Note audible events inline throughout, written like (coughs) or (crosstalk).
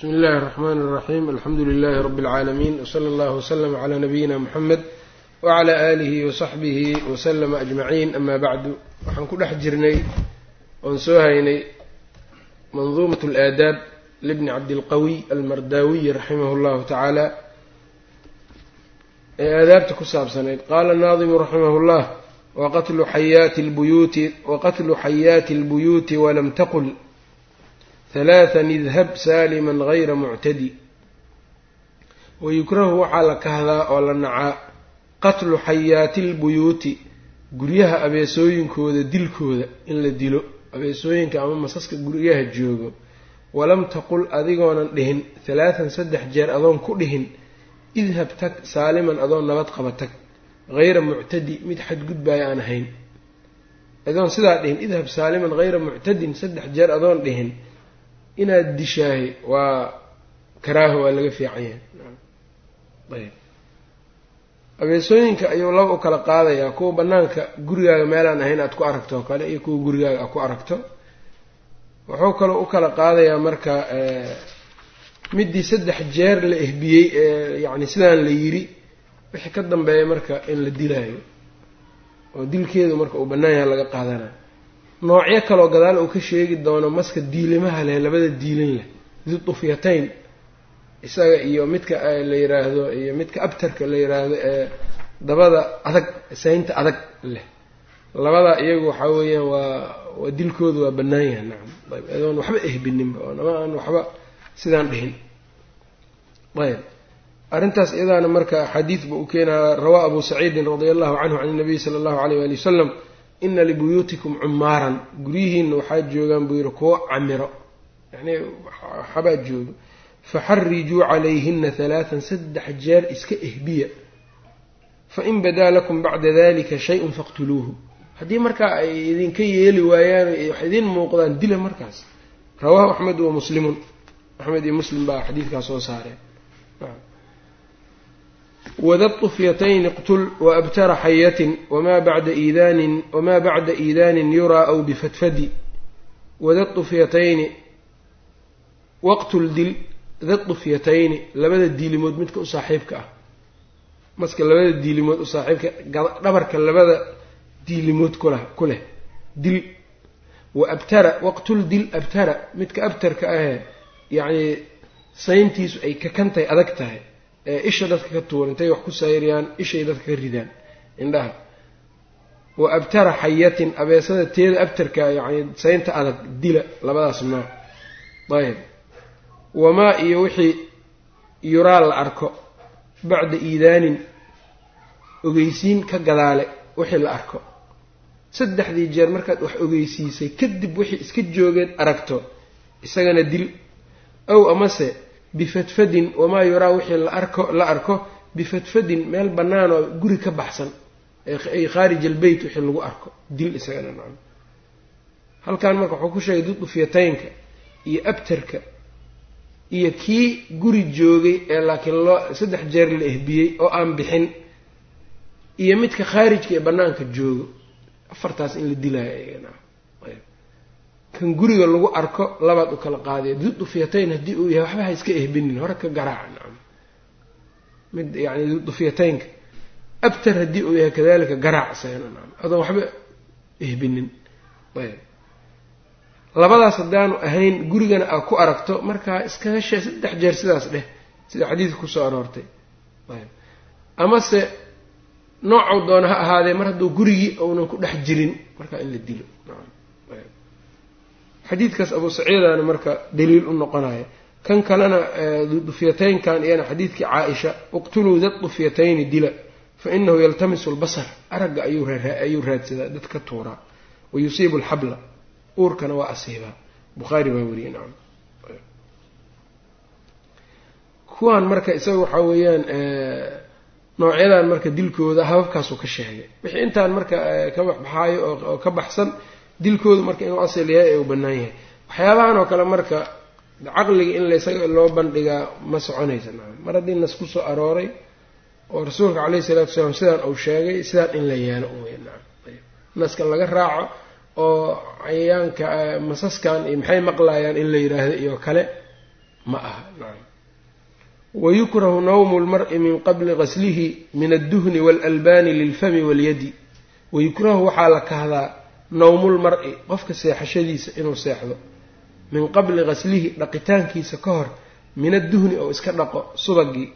bsmi اllahi الرحmn الرaxيm alxamdu لlh rb العaalamiin wslى اllah وslm عlى nabiyina mxamed wعlى آlih وصaxbih وslm أجmaعin ama bacdu waxaan ku dhex jirnay oon soo haynay mandumaة اlآadaab lbni cabdilqawiy almardaawiy raximah اllahu tacaala ee aadaabta ku saabsanayd qaala naadimu raximah اllah waqatlu xayaati اlbuyuuti waqatlu xayaati اlbuyuuti walam taqul halaathan idhab saaliman gayra muctadi wayukrahu waxaa la kahdaa oo la nacaa qatlu xayaati lbuyuuti guryaha abeesooyinkooda dilkooda in la dilo abeesooyinka ama masaska guryaha joogo walam taqul adigoonan dhihin halaathan saddex jeer adoon ku dhihin idhab tag saaliman adoon nabad qaba tag hayra muctadi mid xadgudbaya aan ahayn adoon sidaa dhihin idhab saaliman hayra muctadin saddex jeer adoon dhihin inaad dishaahay waa karaaho waa laga fiican yahay. Ayb. Abeesooyinka ayuu laba u kala qaadayaa kuwa banaanka gurigaaga meelaan ahayn aad ku aragto oo kale iyo kuwa gurigaaga aad ku aragto. Wuxuu kaloo u kala qaadayaa marka midii saddex jeer la ehbiyey ee yacni sidaan la yiri wixii ka dambeeya marka in la dilaayo. Oo dilkeedu marka uu bannaan yaha laga qaadanayo noocyo kaloo gadaal uu ka sheegi doono maska diilimaha leh labada diilin leh didufyatayn isaga iyo midka la yiraahdo iyo midka abtarka la yiraahdo ee dabada adag saynta adag leh. Labada iyagu waxaa weeyaan waa waa dilkoodu waa bannaan yahay nacam ayb adoon waxba ehbininba oo nama aan waxba sidaan dhihin. Ayb. Arrintaas iyadaana marka axaadiis ba uu keenaya rawaa abu saciidin radia allahu canhu can inabiy sala allahu alayh waali wasalam ina libuyuutikum cumaaran. Guryihiina waxaa joogaan buu yihi kuwo camiro. Yani waxabaa joogo faxarijuu calayhina halaatan saddex jeer iska ehbiya. Fain badaa lakum bacda dalika shay-un faqtuluuhu. Haddii markaa ay idinka yeeli waayaan wax idiin muuqdaan dila markaas. Rawaahu axmed wa muslimun. Axmed iyo muslim baa xadiidkaas soo saareen wadabtu fyatayn iqtul waabtara xayatin wmaa bacda iidaanin wamaa bacda iidaanin yuraa aw bifadfadi wada wadadufyatayni waqtul dil da dadufyatayni labada diilimood midka u saaxiibka ah maska labada diilimood u saaxiibka dhabarka labada diilimood kuleh ku leh dil wa abtara waqtul dil abtara midka abtarka ahe yacnii sayntiisu ay kakantahay adag tahay isha dadka ka tuura intay wax ku sayriyaan ishay dadka ka ridaan. Indhaha. Wa abtara xayatin abeesada teeda abtarka yacni saynta adag dila labadaas nooc ayb. Wamaa iyo wixii yuraa la arko. Bacda iidaanin ogeysiin ka gadaale wixii la arko. Saddexdii jeer markaad wax ogeysiisay kadib wixii iska joogeen aragto isagana dil. Ow amase bifadfadin wamaa yuraa wixii la arko la arko bifadfadin meel bannaan oo guri ka baxsan ay khaarij albeyt wixii lagu arko dil isagana nacam halkan marka wuxuu ku sheegay dudufyataynka iyo abtarka iyo kii guri joogay ee laakiin loo saddex jeer la ehbiyey oo aan bixin iyo midka khaarijka ee bannaanka joogo afartaas in la dilaayo kan guriga lagu arko labaad u kala qaadaya dudufyatayn haddii uu yahay waxba ha iska ehbinin hore ka garaaca nacam mid yani dudufyataynka abtar haddii uu yahay kadalika garaac isagana nacam adoon waxba ehbinin. Ayb. Labadaas haddaanu ahayn gurigana aad ku aragto markaa iskaga shee saddex jeer sidaas dheh sida xadiidka ku soo aroortay. Ayb. Amase noocuu doona ha ahaadee mar hadduu gurigii uunan ku dhex jirin markaa in la dilo. Nacam xadiidkaas abu saciidana marka daliil u noqonaya kan kalena dufyataynkan iyana xadiidkii caa-isha uqtuluu da dufyatayni dila fa inahu yaltamisu lbasar aragga ayuu raadsadaa dad ka tuuraa. Wa yusiibu alxabla uurkana waa asiibaa bukhaari baa weriyey nacam. Kuwaan marka isaga waxaa weeyaan noocyadan marka dilkooda hababkaasuu ka sheegay. Wixii intaan marka ka baxbaxaayo oo ka baxsan dilkoodu marka inuu asal yahay ee uu bannaan yahay. Waxyaabahan oo kale marka caqliga in laysaga loo bandhigaa ma soconaysa. Mar haddii nas ku soo arooray oo rasuulka caleyhi salaatu wasalaam sidaan uu sheegay sidaan in la yeelo naska laga raaco oo cayayaanka masaskan iyo maxay maqlayaan in la yidhaahdo iyo kale ma aha. Wayukrahu nawmu lmari min qabli gaslihi min adduhni waalalbaani lilfami walyadi. Wayukrahu waxaa la kahdaa nawmulmar-i qofka seexashadiisa inuu seexdo min qabli gaslihi dhaqitaankiisa ka hor min adduhni oo iska dhaqo subagii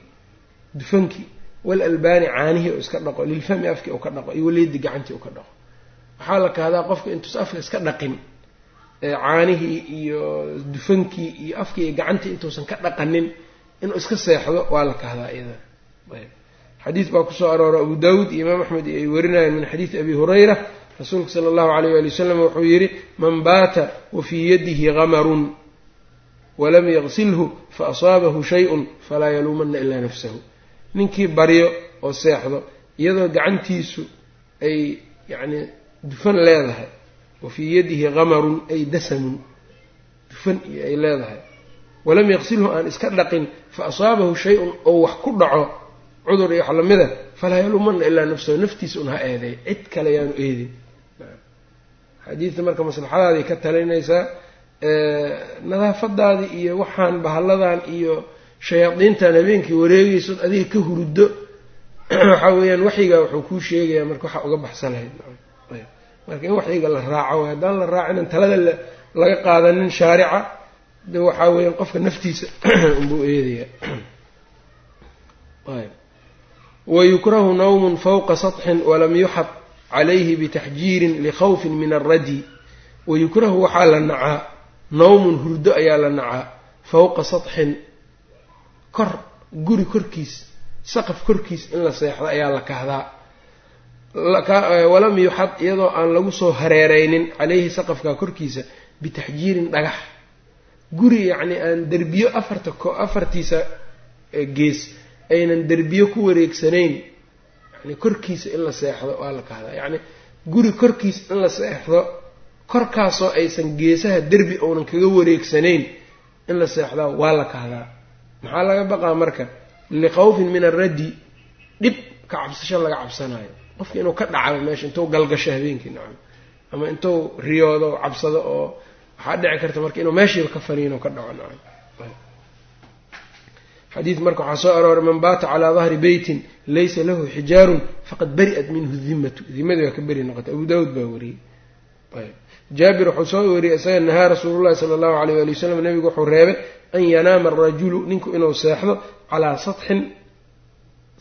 dufankii waalalbaani caanihii oo iska dhaqo lilfami afkii u ka dhaqo iyo walyadi gacantii u ka dhaqo. Waxaa la kahdaa qofka intuusa afka iska dhaqin caanihii iyo dufankii iyo afkii iyo gacantii intuusan ka dhaqanin inuu iska seexdo waa la kahdaa iyada. Xadiis baa ku soo aroora abu daawuud iyo imaam axmed ay warinayaan min xadiidi abi hurayra rasuulka sala allahu alayh waali wasalam wuxuu yidhi man baata wa fii yadihi gamarun walam yaqsilhu fa asaabahu shay-un falaa yaluumanna ilaa nafsahu. Ninkii baryo oo seexdo iyadoo gacantiisu ay yacni dufan leedahay wa fii yadihi gamarun ay dasamun dufan iyo ay leedahay. Walam yaqsilhu aan iska dhaqin fa asaabahu shay-un oo wax ku dhaco cudur iyo wax lamida falaa yaluumanna ilaa nafsahu naftiisa un ha eeday cid kale yaanu eedin xadiidta marka maslaxadaadii ka talinaysaa nadaafadaadii iyo waxaan bahalladan iyo shayaadiintan habeenkii wareegaysood adiga ka huruddo waxaa weeyaan waxyiga wuxuu kuu sheegayaa marka waxaa uga baxsan lahayd. Marka in waxyiga la raaco way haddaan la raacinan talada laga qaadanin shaarica de waxaa weeyaan qofka naftiisa (clears throat) unbuu eedayaa wayukrahu nawmun fawqa satxin walam yuxad calayhi bitaxjiirin likhawfin min alradi wayukrahu waxaa la nacaa nawmun hurdo ayaa la nacaa fawqa satxin kor guri korkiis saqaf korkiis in la seexdo ayaa la kahdaa walam yuxad iyadoo aan lagu soo hareereynin caleyhi saqafka korkiisa bitaxjiirin dhagax guri yacni aan derbiyo afarta afartiisa gees aynan derbiyo ku wareegsanayn yani korkiisa in la seexdo waa la kahdaa yacni guri korkiis in la seexdo korkaasoo aysan geesaha derbi ounan kaga wareegsanayn in la seexdaa waa la kahdaa maxaa laga baqaa marka? Likhawfin min alraddi dhib ka cabsasho laga cabsanayo qofka inuu ka dhacdo meesha intuu galgasho habeenkii nacam ama intuu riyoodo cabsado oo waxaa dhici karta marka inuu meeshiiba ka faniino ka dhaco nacam xadiid marka waxaa soo arooray man baata calaa dahri beytin laysa lahu xijaarun faqad bari'at minhu dimatu dimadii waa ka beri noqotay abu daawuud baa wariyey. Jaabir wuxuu soo wariyey isaga nahaa rasuulu llahi sala allahu alayh wali wasalam nabigu wuxuu reebay an yanaama arajulu ninku inuu seexdo calaa satxin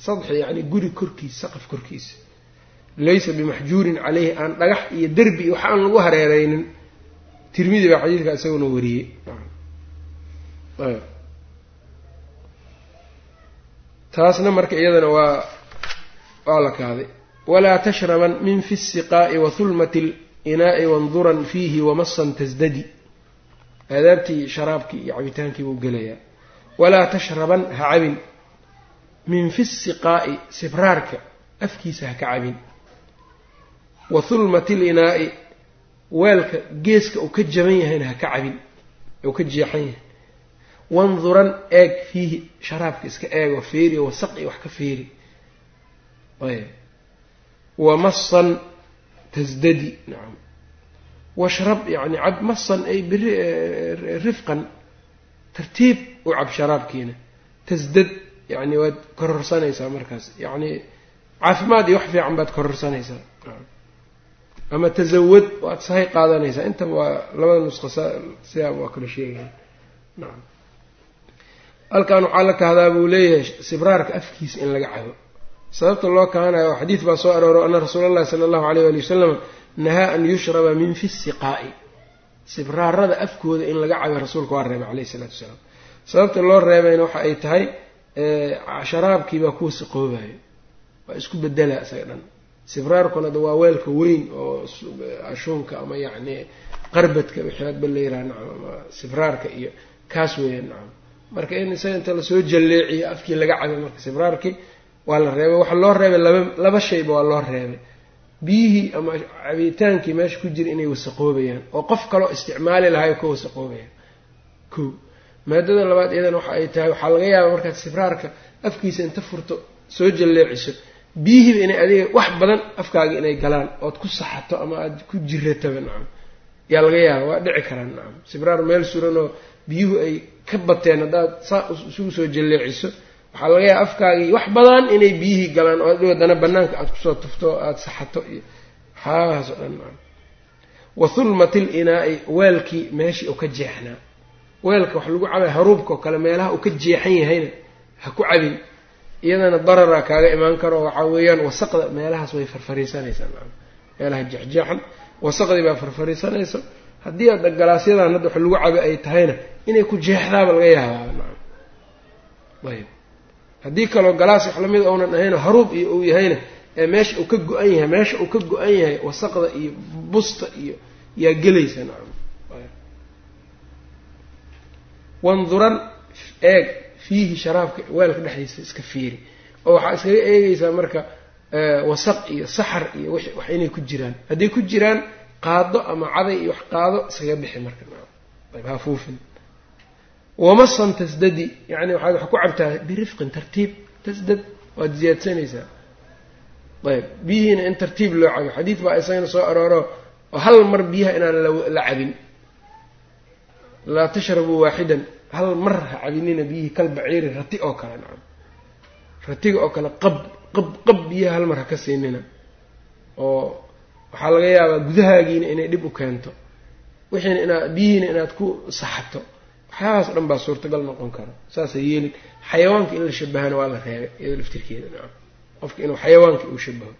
sadxi yacni guri korkiisa saqaf korkiisa. Laysa bimaxjuurin caleyhi aan dhagax iyo derbi wax aan lagu hareereynin tirmidi baa xadiidka isaguna wariyey taasna marka iyadana waa waa la kaaday. Walaa tashraban min fi siqaa'i wa hulmati linaa'i wanduran fiihi wamasan tasdadi. Aadaabtii sharaabkii iyo cabitaankii buu gelayaa. Walaa tashraban ha cabin. Min fi siqaa'i sibraarka afkiisa ha ka cabin. Wa hulmati linaa'i weelka geeska uu ka jaban yahayna ha ka cabin uu ka jeexan yahay wanduran eeg fiihi. Sharaabka iska eego feeri wasaq iyo wax ka feeri ayb. Wamasan tasdadi nacam washrab yani cab masan ay birifqan tartiib u cab sharaabkiina. Tasdad yani waad kororsanaysaa markaas. Yacni caafimaad iyo wax fiican baad kororsanaysaa. Ama tasawad waad sahay qaadanaysaa. Intaba waa labada nusqa sidaaba waa kala sheegaya. Nacam halkan waxaa la kahdaa buu leeyahay sibraarka afkiisa in laga cabo. Sababta loo kahanayo xadiid baa soo arooro ana rasuula allahi sala allahu alayh ali wasalam nahaa an yushraba min fi siqaa'i. Sibraarada afkooda in laga cabo rasuulka waa reebay caleyhi isalaatu wasalaam sababta loo reebayna waxa ay tahay sharaabkiibaa kuwa siqoobayo waa isku bedelaa isaga dhan. Sibraarkuna da waa weelka weyn oo ashuunka ama yacni qarbadka wixii hadba la yiraha nacam ama sibraarka iyo kaas weeyaan nacam marka in isaga inta la soo jalleeciyo afkii laga cabay marka sibraarkii waa la reebay. Waxaa loo reebay laba laba shayba waa loo reebay. Biyihii ama cabitaankii meesha ku jira inay wasaqoobayaan oo qof kaloo isticmaali lahayo ka wasaqoobayaan. Ko maadada labaad iyadan waxa ay tahay waxaa laga yaabaa markaad sibraarka afkiisa inta furto soo jalleeciso. Biyihiiba inay adiga wax badan afkaaga inay galaan ood ku saxato ama aada ku jirataba nacam. Yaa laga yaaba waa dhici karaan nacam. Sibraar meel suranoo biyuhu ay ka bateen haddaad saa isugu soo jalleeciso waxaa laga yaaba afkaagii wax badan inay biyihii galaan oo adhow haddana banaanka aada ku soo tufto aada saxato iyo waxaahaas oo dhan wa hulmat il inaa'i weelkii meeshii uu ka jeexnaa weelka wax lagu cabay haruubka oo kale meelaha uu ka jeexan yahayna ha ku cabin. Iyadana dararaa kaaga imaan karo waxaa weeyaan wasaqda meelahaas way farfariisanaysaa meelaha jeexjeexan wasaqdii baa farfariisanaysa haddii aad galaasyadan hadda wax lagu cabay ay tahayna inay ku jeexdaaba laga yaabaa. Ayb haddii kaloo galaas wax la mid ounan ahayn haruub iyo uu yahayna ee meesha uu ka go-an yahay meesha uu ka go-an yahay wasaqda iyo busta iyo yaa gelaysa. Nacam wanduran eeg fiihi sharaabka weelka dhexdiisa iska fiiri. Oo waxaa iskaga eegaysaa marka wasaq iyo saxar iyo wax inay ku jiraan. Hadday ku jiraan qaado ama caday iyo wax qaado iskaga bixi marka. Ayb hafuufin wamasan tasdadi yani waxaad wax ku cabtaa birifqin tartiib. Tasdad waad ziyaadsanaysaa ayb biyihiina in tartiib loo cabo. Xadiid baa isagana soo arooro oo hal mar biyaha inaan la cabin. Laa tashrabuu waaxidan hal mar ha cabinina biyihii kal baciiri rati oo kale nacam ratiga oo kale qab qab qab biyaha hal mar ha ka siinina. Oo waxaa laga yaabaa gudahaagiina inay dhib u keento. Wixiina inaad biyihiina inaad ku saxato. Waxyaahaas dhan baa suurtagal noqon kara. Saasa yeelin xayawaanka in la shabahana waa la reebay iyadoo laftirkeeda nacam qofka inuu xayawaanka uu shabaho.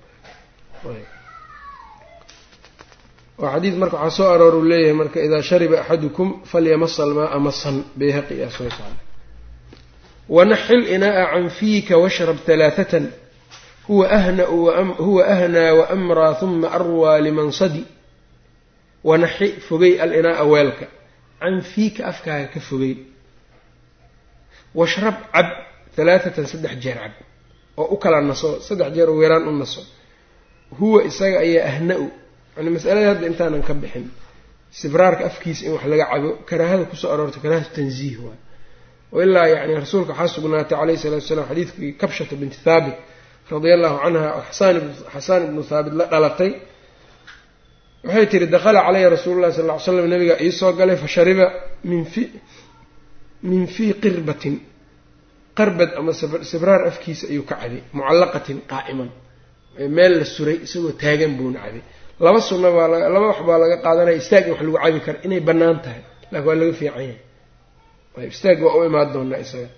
Oo xadiid marka waxaa soo aroor uu leeyahay marka idaa shariba axadukum falyamasa almaaa masan bayhaqi aa soo saaray. Wanaxil inaa'a can fiika washrab halaathatan huwa ahnaa waamraa huma arwaa limansadi wanaxi fogey alinaa'a weelka. Can fiika afkaaga ka fogey. Washrab cab halaathatan saddex jeer cab. Oo u kala naso saddex jeer u weeraan u naso. Huwa isaga ayaa ahna-u yani masalada hadda intaanan ka bixin. Sibraarka afkiisa in wax laga cabo karaahada ku soo aroortay karaahatu tanziih waay ilaa yani rasuulka waxaa sugnaatay calayhi salatu wasalaam xadiidkii kabshata binti thaabit radia allahu canha xasaan ibnu thaabit la dhalatay. Waxay tihi dakhala calaya rasuulu llahi sal ly slam nabiga iisoo galay fashariba min fi min fii qirbatin. Qarbad ama sibraar afkiisa ayuu ka cabay mucallaqatin qaa'iman. Meel la suray isagoo taagan buuna cabay laba sunna baa laba wax baa laga qaadanaya istaag wax lagu cabi kara inay bannaan tahay. Laakiin waa laga fiican yahay. Istaag waa u imaan doonaa isaga.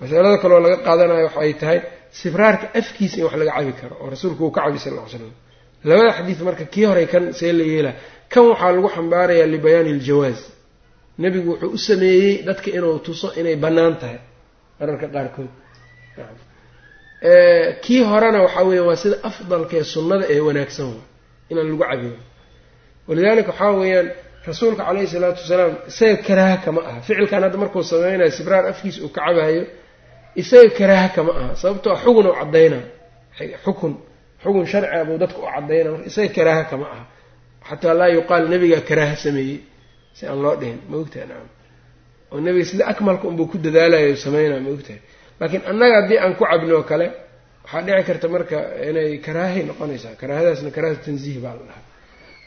Masalada kaloo laga qaadanayo waxay tahay sibraarka afkiisa in wax laga cabi karo oo rasuulku uu ka cabi sal ll ly slam labada xadiid marka kii horey kan see la yeelaa kan waxaa lagu xambaarayaa libayaani iljawaaz nebigu wuxuu u sameeyey dadka inuu tuso inay bannaan tahay mararka qaarkood. Kii horena waxaa weeya waa sida afdalka ee sunnada ee wanaagsan wa inaan lagu cabiyo walidaalika waxaa weeyaan rasuulka caleyhi salaatu wasalaam isaga karaaha kama aha. Ficilkan hadda markuu sameynayo sibraar afkiisa uu ka cabayo isaga karaaha kama aha sababtoo xugun u caddaynaa xukun xugun sharciga buu dadka u caddaynaa marka isaga karaaha kama aha. Xataa laa yuqaal nebigaa karaaha sameeyey si aan loo dhihin ma ogtahay nacam oo nebiga sida akmalka unbuu ku dadaalayo sameynaa ma ogtahay. Laakiin annaga haddii aan ku cabno oo kale waxaa dhici karta marka inay karaahay noqonaysaa. Karaahadaasna karaahatu tanziih baa la dhahaa.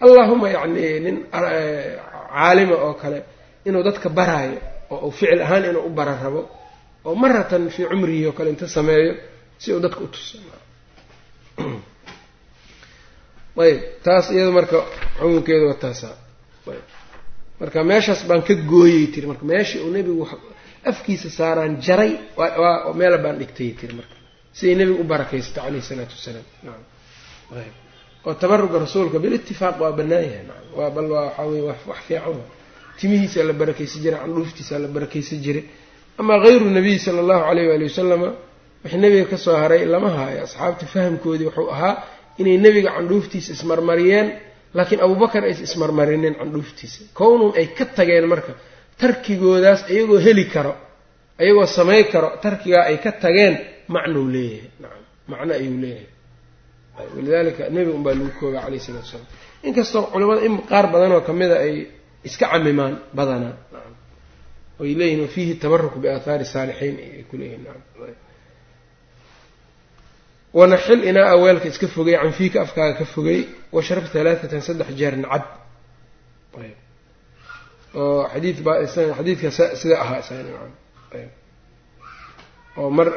Allahuma yacni nin caalima oo kale inuu dadka baraayo oo uu ficil ahaan inuu u bara rabo oo maratan fii cumrihi oo kale inta sameeyo si uu dadka u tuso. (clears throat) Ayb taas iyada marka xukunkeeda waa taasaa. Ayb marka meeshaas baan ka gooyey tiri marka meeshii uu nebigu afkiisa saaraan jaray waa meela baan dhigtay tiri marka. Siday nebigu u barakaysatay caleyhi isalaatu wasalaam. Nacam ayb oo tabaruga rasuulka bilitifaaq waa bannaan yahay nacam waa bal waa waxaa weye wax fiican. Wa timihiisa la barakaysan jiray candhuuftiisa la barakaysan jiray amaa hayru nabiy sala allahu caleyh waali wasalama wixii nebiga ka soo haray lama haayo asxaabta fahamkoodii wuxuu ahaa inay nebiga candhuuftiisa ismarmariyeen laakiin abubakar aysa ismarmarinin candhuuftiisa. Kownun ay ka tageen marka tarkigoodaas iyagoo heli karo iyagoo samay karo tarkigaa ay ka tageen macnou leeyahay. Nacam macno ayuu leeyahay. Walidaalika nebiga unbaa lagu kooba caleyhi salatu wasalaam inkastoo culimada in qaar badanoo kamida ay iska camimaan badanaa oy leeyihiin wafiihi tabaruku biaathaari saalixiin ay ku leeyihiin nacam wanaxil inaa weelka iska fogey canfiika afkaaga ka fogey washrab halaathatan saddex jeer nacab. Oo xadiid baa xadiidka sida ahaa oo mar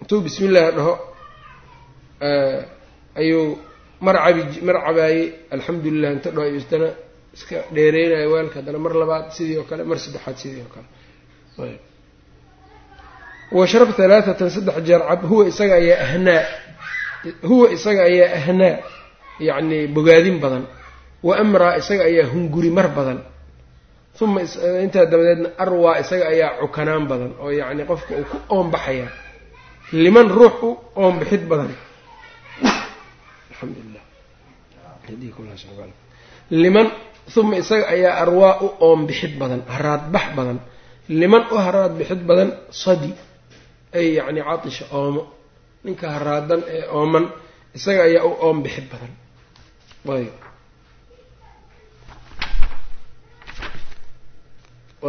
intuu bismi illaahi dhaho ayuu mar cabi mar cabaayey alxamdulilah inta dhaho isdana iska dheereynayo weelka haddana mar labaad sidii oo kale mar saddexaad sidii oo kale. Washrab halaathatan saddex jeer cab huwa isaga ayaa ahnaa. Huwa isaga ayaa ahnaa yacni bogaadin badan. Wa amraa isaga ayaa hunguri mar badan uma intaa dabadeedna arwaa isaga ayaa cukanaan badan oo yacni qofka uu ku oonbaxaya liman ruux u oonbixid badan. Alxamdulilah liman uma isaga ayaa arwaa u oonbixid badan haraadbax badan. Liman u haraad bixid badan sadi. Ay yacni catisha oomo. Ninka haraadan ee ooman isaga ayaa u oon bixid badan. Ayb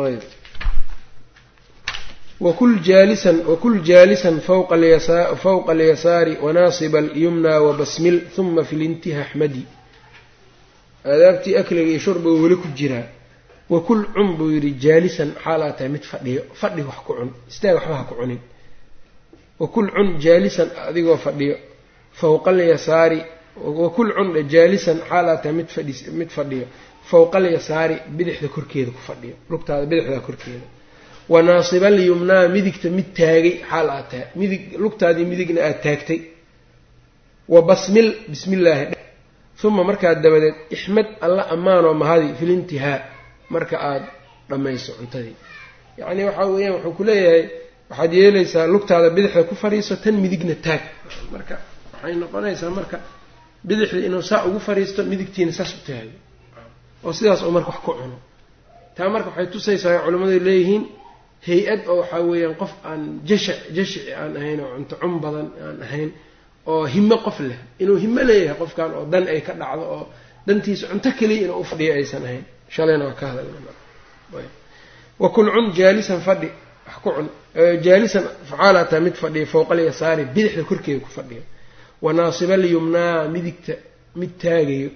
ayb wakul jaalisan wakul jaalisan fawqa alyasa fawqa alyasaari wanaasiba alyumna wabasmil huma fi lintiha axmadi aadaabtii akliga iyo shurbiga weli ku jiraa. Wakul cun buu yidhi jaalisan xaalaa tahay? Mid fadhiyo. Fadhi wax ku cun. Istaag waxba ha ku cunin. Wakul cun jaalisan adigoo fadhiyo. Fawqa alyasaari wakul cun jaalisan xaalaa tahay? Mid fadhi mid fadhiyo. Fawqa alyasaari bidixda korkeeda ku fadhiyo. Lugtaada bidixda korkeeda. Wanaasiba alyumnaa midigta mid taagay xaal aad midig lugtaadii midigna aada taagtay. Wa basmil bismi illaahi uma markaa dabadeed ixmed alla ammaanoo mahadi filintihaa marka aada dhammayso cuntadii. Yacni waxaa weeyaan wuxuu ku leeyahay waxaad yeelaysaa lugtaada bidixda ku fadhiiso tan midigna taag. Marka waxay noqonaysaa marka bidixda inuu saa ugu fadhiisto midigtiina saas u taago oo sidaas oo marka wax ku cuno. Taa marka waxay tusaysaa culimmadu leeyihiin hay'ad oo waxaa weeyaan qof aan jashac jashici aan ahayn oo cunto cun badan aan ahayn oo himo qof leh. Inuu himo leeyahay qofkan oo dan ay ka dhacdo oo dantiisa cunto keliya inuu ufadhiyo aysan ahayn. Shalayna waa ka hadalwakul cun jaalisan fadhi. Wax ku cun. Jaalisan facaalataa mid fadhiya fowqa alyasaari bidixda korkeeda ku fadhiya. Wanaasiba alyumnaa midigta mid taagayo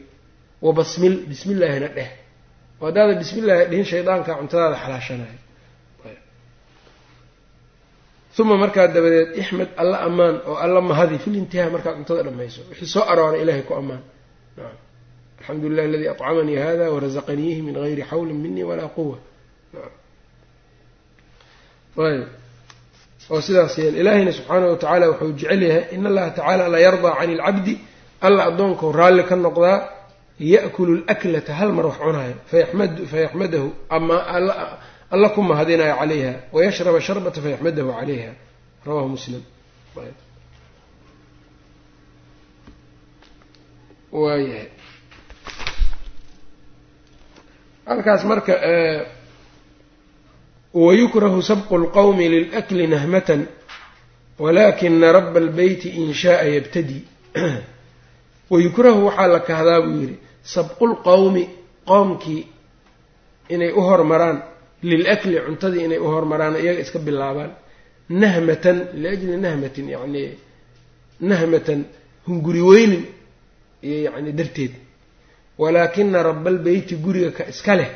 wabasmil bismillaahina dheh. Oo haddaada bismillaahi dhihin shaydaanka cuntadaada xalaashanayo uma markaa dabadeed ixmed alla ammaan oo alla mahadi fil intihaa markaad cuntada dhammayso wixii soo arooray ilaahay ku ammaan. Alxamdu lilah aladii acamanii hada warazaqaniihi min gayri xawlin minii walaa quwa ayb. Oo sidaas yeel ilaahayna subxaanahu watacaala wuxuu jecel yahay in allaha tacaala la yardaa cani ilcabdi alla addoonkau raalli ka noqdaa ya'kulu laklata hal mar wax cunaayo. Fayaxmadahu ama alla ku mahadinayo calayha wayashraba sharbata fayaxmadahu calayha. Rawahu muslim. Waayahay halkaas marka wayukrahu sabqu lqowmi lilakli nahmatan walakina raba albeyti in shaaa yabtadi. (clears throat) Wayukrahu waxaa la kahdaa buu yidhi sabqulqowmi qoomkii inay u hormaraan lilakli cuntadii inay u hormaraan iyaga iska bilaabaan nahmatan liajli nahmatin yacni nahmatan hunguri weynin iyo yacni darteed walaakina rabalbeyti guriga ka iska leh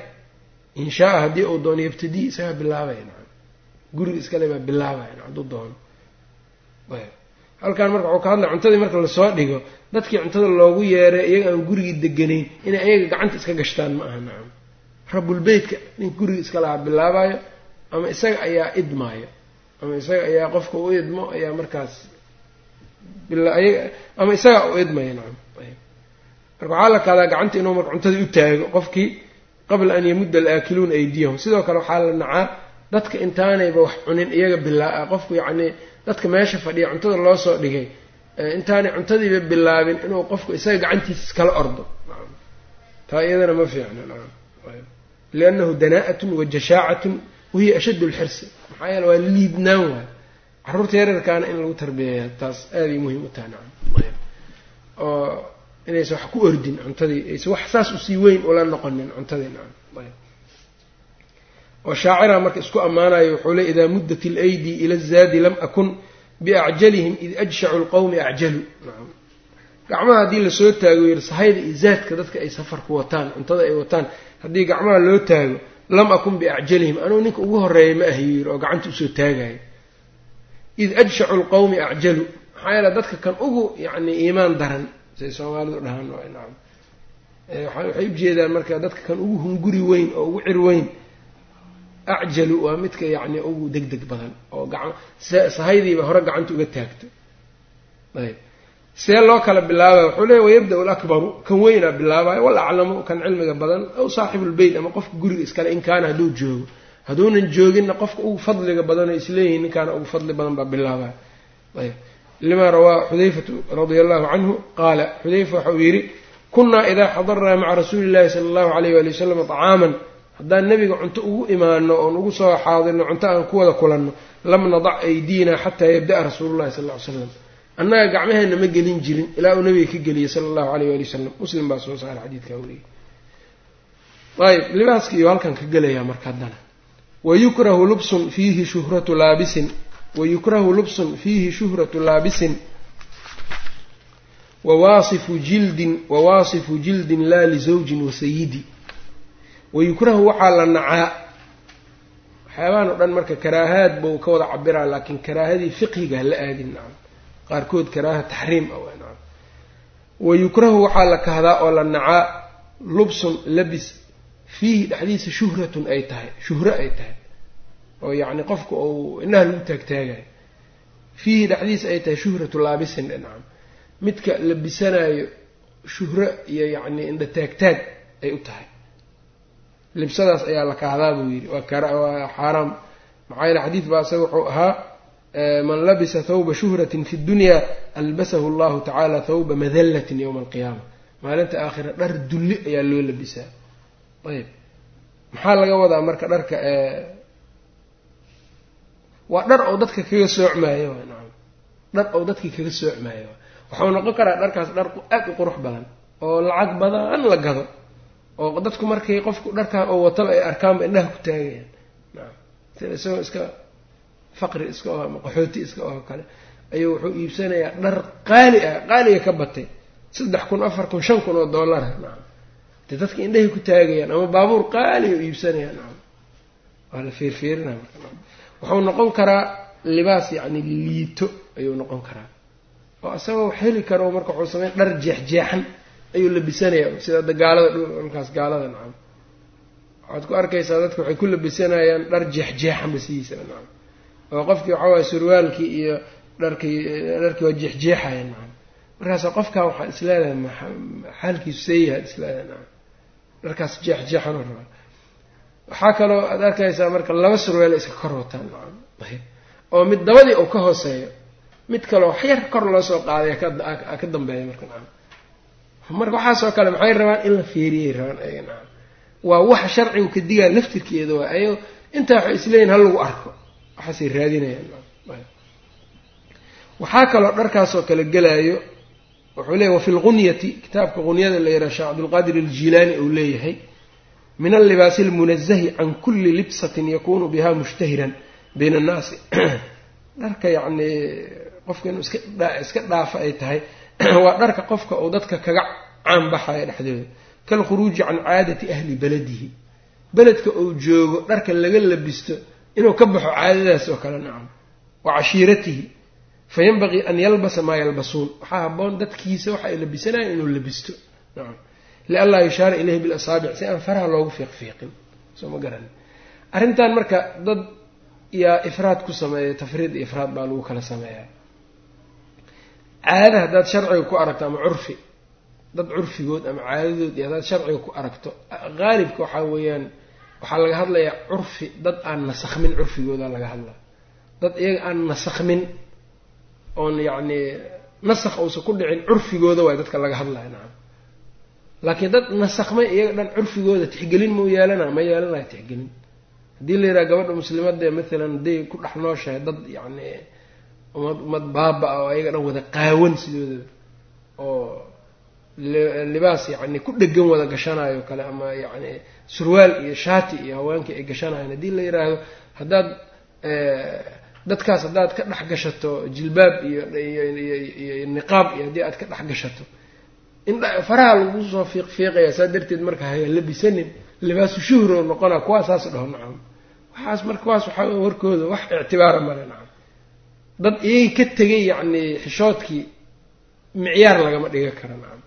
in shaaa haddii uu doono yabtadii isagaa bilaabaya nacam guriga iskale baa bilaabaya hadduu doono halkan marka waxuu ka hadlaya cuntadii marka la soo dhigo dadkii cuntada loogu yeeray iyaga aan gurigii deganayn inay ayaga gacanta iska gashtaan ma aha nacam rabulbeytka ninka guriga iska lahaa bilaabayo ama isaga ayaa idmaayo ama isaga ayaa qofka u idmo ayaa markaas ama isagaa u idmaya nacam marka waxaa la kaadaa gacanta inuu marka cuntadii u taago qofkii qabla an yamudda alaakiluuna aydiyahum sidoo kale waxaa la nacaa dadka intaanayba wax cunin iyaga bilaa qofku yacnii dadka meesha fadhiya cuntada loo soo dhigay intaanay cuntadiiba bilaabin inuu qofku isaga gacantiisa iskala ordo taa iyadana ma fiicna liannahu danaa'atun wa jashaacatun wahiya ashaddu lxirsi maxaa yeele waa liidnaan waay carruurta yareerkaana in lagu tarbiyeeya taas aaday muhiim u tahay nacam oo inaysan wax ku ordin cuntadii aysan wax saas u sii weyn ula noqonin cuntadii nacam oo shaacira marka isku ammaanayo wuxuu le idaa muddat ilaydi ila azaadi lam akun biacjalihim id ajshacu lqowmi acjalu nacam gacmaha haddii la soo taago yiri sahayda iyo zaadka dadka ay safarku wataan cuntada ay wataan haddii gacmaha loo taago lam akun biacjalihim anugu ninka ugu horreeya ma ahayu yiri oo gacanta u soo taagayo. Id ajshacu lqowmi acjalu maxaa yeele dadka kan ugu yacni iimaan daran say soomaalidu dhahaan nacam. Waxay ujeedaan marka dadka kan ugu hunguri weyn oo ugu cir weyn acjalu waa midka yacni ugu deg deg badan oo gacan sahaydiiba hore gacanta uga taagto. Ayb see loo kala bilaabaya wuxuu leeya wayabda alakbaru kan weynaa bilaabayo wal aclamu kan cilmiga badan aw saaxibulbeyt ama qofka guriga iskale in kaana hadduu joogo. Hadduunan jooginna qofka ugu fadliga badanoo isleeyihin ninkaana ugu fadli badan baa bilaabaya ayb lima rawaa xudayfatu radia allahu canhu qaala xudayfa waxauu yidhi kunnaa idaa xadarnaa maca rasuuli illahi sala allahu alayh waali wasalam طacaaman haddaan nebiga cunto ugu imaano oon ugu soo xaadirno cunto aan ku wada kulanno lam nadac aydiina xataa yabda'a rasuulu llahi sal ly slam annaga gacmaheenna ma gelin jirin ilaa uu nabiga ka geliyey sala allahu alayh waali wasalam muslim baa soo saaray xadiidkaa wariyey ayb libaaska iyo halkan ka gelayaa marka haddana. Wayukrahu lubsun fiihi shuhratu laabisin. Wayukrahu lubsun fiihi shuhratu laabisin. Wawaasifu jildin wawaasifu jildin laa lisawjin wasayidi wayukrahu waxaa la nacaa. Waxyaabahan o dhan marka karaahaad buu ka wada cabiraa laakiin karaahadii fiqhiga hala aadin nacam qaarkood karaaha taxriim ah waa nacam wayukrahu waxaa la kahdaa oo la nacaa lubsun labis fiihi dhexdiisa shuhratun ay tahay shuhro ay tahay. Oo yacni qofka uu inaha lagu taagtaagayo fiihi dhexdiisa ay tahay shuhratu laabisin nacam midka labisanaayo shuhro iyo yacni indha taagtaag ay u tahay. Libsadaas ayaa la kahdaa buu yidhi. Waa xaaraam. Maxaa yeele xadiid baa isaga wuxuu ahaa man labisa thawba shuhratin fi dunya albasahu allahu tacaala thawba madallatin yowma alqiyaama maalinta aakhira dhar dulli ayaa loo labisaa. Ayb maxaa laga wadaa marka dharka waa dhar oo dadka kaga soocmaayo nacam. Dhar oo dadkii kaga soocmaayo waxau noqon karaa dharkaas dhar aad u qurux badan oo lacag badan la gado oo dadku markay qofku dharkan oo wataba ay arkaanba indhaha ku taagayaan. Nacam. Sida isagoo iska faqri iska oo ama qaxooti iska oo kale ayuu wuxuu iibsanayaa dhar qaali ah qaaliga ka batay. Saddex kun afar kun shan kun oo dollara nacam dee dadka indhahay ku taagayaan ama baabuur qaaliga u iibsanayaan nacam waa la fiirfiirinaa marka wuxuu noqon karaa libaas yacni liito ayuu noqon karaa. Oo isagoo wax heli karo marka wuxuu sameyn dhar jeexjeexan ayuu labisanaya. Sida ada gaalada dhulkaas gaalada nacam waxaad ku arkaysaa dadka waxay ku labisanayaan dhar jeexjeexan basidiisaba nacam oo qofkii waxaa waaya surwaalkii iyo dharkii dharkii waa jeexjeexaya nacam markaasa qofkan waxaad isleedahay xaalkiisu seeyahaad isleedahay nacam dharkaas jeexjeexan rabaa waxaa kaloo aad arkaysaa marka laba surweel iska kor wataan nacam oo mid dabadii uu ka hooseeyo mid kaleo wax yar kor loo soo qaaday ka dambeeya marka nacam marka waxaasoo kale maxay rabaan in la feeriyay rabaan ayaga nacam waa waxa sharcigu ka digaa laftirkeeda waa ayago intaa waxay isleeyihin ha lagu arko waxaasay raadinayaan. Waxaa kaloo dharkaasoo kale gelaayo wuxuu leeyahy wafi lqunyati kitaabka qunyada la yidhaha sheekh cabdulqaadir aljilaani uu leeyahay min allibaasi almunazahi can kulli libsatin yakunu biha mushtahiran bayna annaasi (clears throat) dharka yacni qofka inuu iska dhaafa ay tahay (clears throat) waa dharka qofka uu dadka kaga caanbaxaya dhexdooda. Kalkhuruuji can caadati ahli beladihi beledka uu joogo dharka laga labisto inuu ka baxo caadadaas oo kale nacam. Wa cashiiratihi. Fa yanbaqii an yalbasa maa yalbasuun. Waxaa haboon dadkiisa waxa ay labisanayan inuu labisto nacam. Lianlaa yushaara ilayhi bilasaabic si aan faraha loogu fiiqfiiqin. Soo ma garani arrintan marka dad yaa ifraad ku sameeya tafriid iyo ifraad baa lagu kala sameeyaa. Caada haddaad sharciga ku aragto ama curfi dad curfigood ama caadadood iyo haddaad sharciga ku aragto qaalibka waxaa weeyaan waxaa laga hadlayaa curfi dad aan nasakhmin curfigooda laga hadlaa dad iyaga aan nasakhmin oon yacni nasakh uusan ku dhicin curfigooda waay dadka laga hadlaya nacam laakiin dad nasakhmay iyaga dhan curfigooda tixgelin mau yeelana ma yeelanayo tixgelin. Haddii la yidhaha gabadha muslimadee maalan hadday ku dhex nooshahay dad yacni umad umad baaba-a oo ayaga dhan wada qaawan sidoodaba oo libaas yacni ku dhegan wada gashanayo kale ama yacni surwaal iyo shaati iyo haweenkii ay gashanayan. Haddii la yidhaahdo haddaad dadkaas haddaad ka dhex gashato jilbaab iyo iyo niqaab iyo haddii aad ka dhex gashato in faraha lagu soo fiiq fiiqaya saa darteed marka haya labisanin libaasu shuhri oo noqona kuwaa saas dhaho nacam. Waxaas marka kuwaas waxaa warkooda wax ictibaara male nacam. Dad iyagii ka tegay yacni xishoodkii micyaar lagama dhiga karo nacam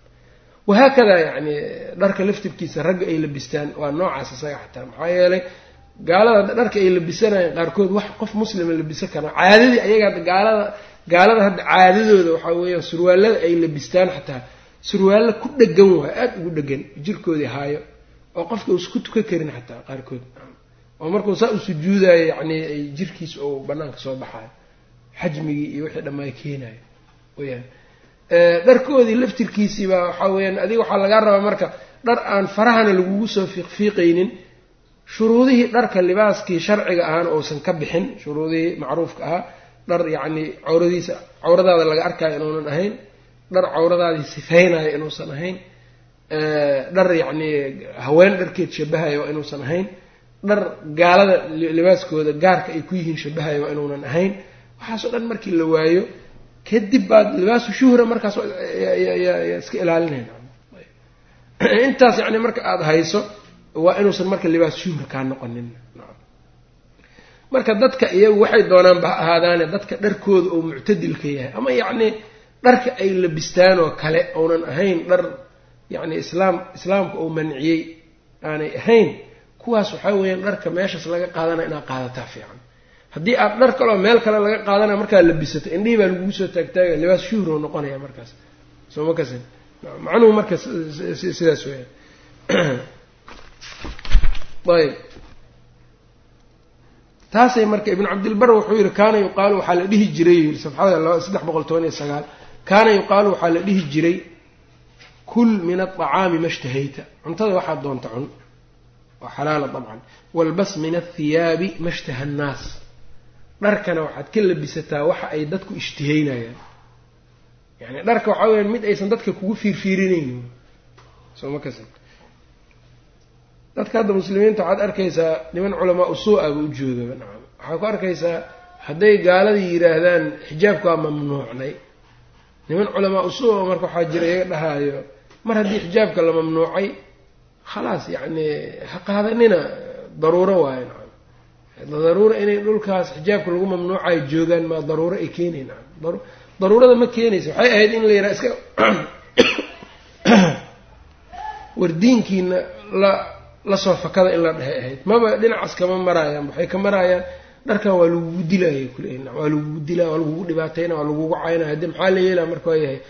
wahaakadaa yacni dharka laftirkiisa ragga ay labistaan waa noocaas isaga xataa maxaa yeelay gaalada dharka ay labisanayaan qaarkood wax qof muslima labisan kara caadadii ayaga gaalada gaalada hadda caadadooda waxaa weeyaan surwaalada ay labistaan xataa surwaallo ku dhegan waay aada ugu dhegan jirkoodii haayo oo qofka uusa ku tukan karin xataa qaarkood oo markuu saa u sujuudayo yacni ay jirkiisa oo banaanka soo baxayo xajmigii iyo wixii dhammaa keenayo weyaan dharkoodii laftirkiisiibaa waxaa weyaan adiga waxaa lagaa rabaa marka dhar aan farahana lagugu soo fiiqfiiqaynin shuruudihii dharka libaaskii sharciga ahaana uusan ka bixin shuruudihii macruufka ahaa dhar yacni cawradiisa cawradaada laga arkayo inuunan ahayn dhar cawradaadii sifeynayo inuusan ahayn dhar yacni haween dharkeed shabahayo waa inuusan ahayn dhar gaalada libaaskooda gaarka ay ku yihiin shabahayo waa inuunan ahayn waxaasoo dhan markii la waayo kadib baad libaasu shuhra markaas iska ilaalinayna intaas yacni marka aada hayso waa inuusan marka libaas shuhra kaa noqonin. Marka dadka iyagu waxay doonaanba ha ahaadaane dadka dharkooda oo muctadilka yahay. Ama yacni dharka ay labistaan oo kale ounan ahayn dhar yacni islaam islaamka uu manciyey aanay ahayn kuwaas waxaa weeyaan dharka meeshaas laga qaadanaya inaad qaadataa fiican haddii aad dhar kaleo meel kale laga qaadanaya markaad labisato indhihii baa lagugu soo taagtaagaya libaas shuhro noqonaya markaas. Soo ma kasin? Macnuhu marka sidaas weeyaan. (clears throat) Ayb taasay marka ibnu cabdilbar wuxuu yihi kaana yuqaalu waxaa la dhihi jiray yii safxada saddex boqol toban iyo sagaal kaana yuqaalu waxaa la dhihi jiray kul min aطacaami ma shtahayta cuntada waxaad doonta cun. Waa xalaala dabcan. Walbas min athiyaabi ma shtaha annaas dharkana waxaad ka labisataa waxa ay dadku ishtihaynayaan. Yani dharka waxaa weyaan mid aysan dadka kugu fiirfiirinaynin soo ma kasan dadka hadda muslimiinta waxaad arkaysaa niman culamaa usuu-a ba u joogaba nacam waxaa ku arkaysaa hadday gaaladii yidhaahdaan xijaabka waa mamnuucnay. Niman culamaa usuu-a marka waxaa jira iyaga dhahaayo mar haddii xijaabka la mamnuucay khalaas yacni ha qaadanina daruuro waayo nacam daruuro inay dhulkaas xijaabka lagu mamnuucayo joogaan maa daruuro ay keenayn nacam daruurada ma keenaysa. Waxay ahayd in la yidhaha iska (coughs) wardiinkiina la la soo fakada in la dhehay ahayd. Maba dhinacaas kama maraayaan waxay ka maraayaan dharkan waa lagugu dilaayo kuleeyi waa lagugu dilaa waa lagugu dhibaatayna waa lagugu caynaya haddii maxaa la yeelaa marka waa yahay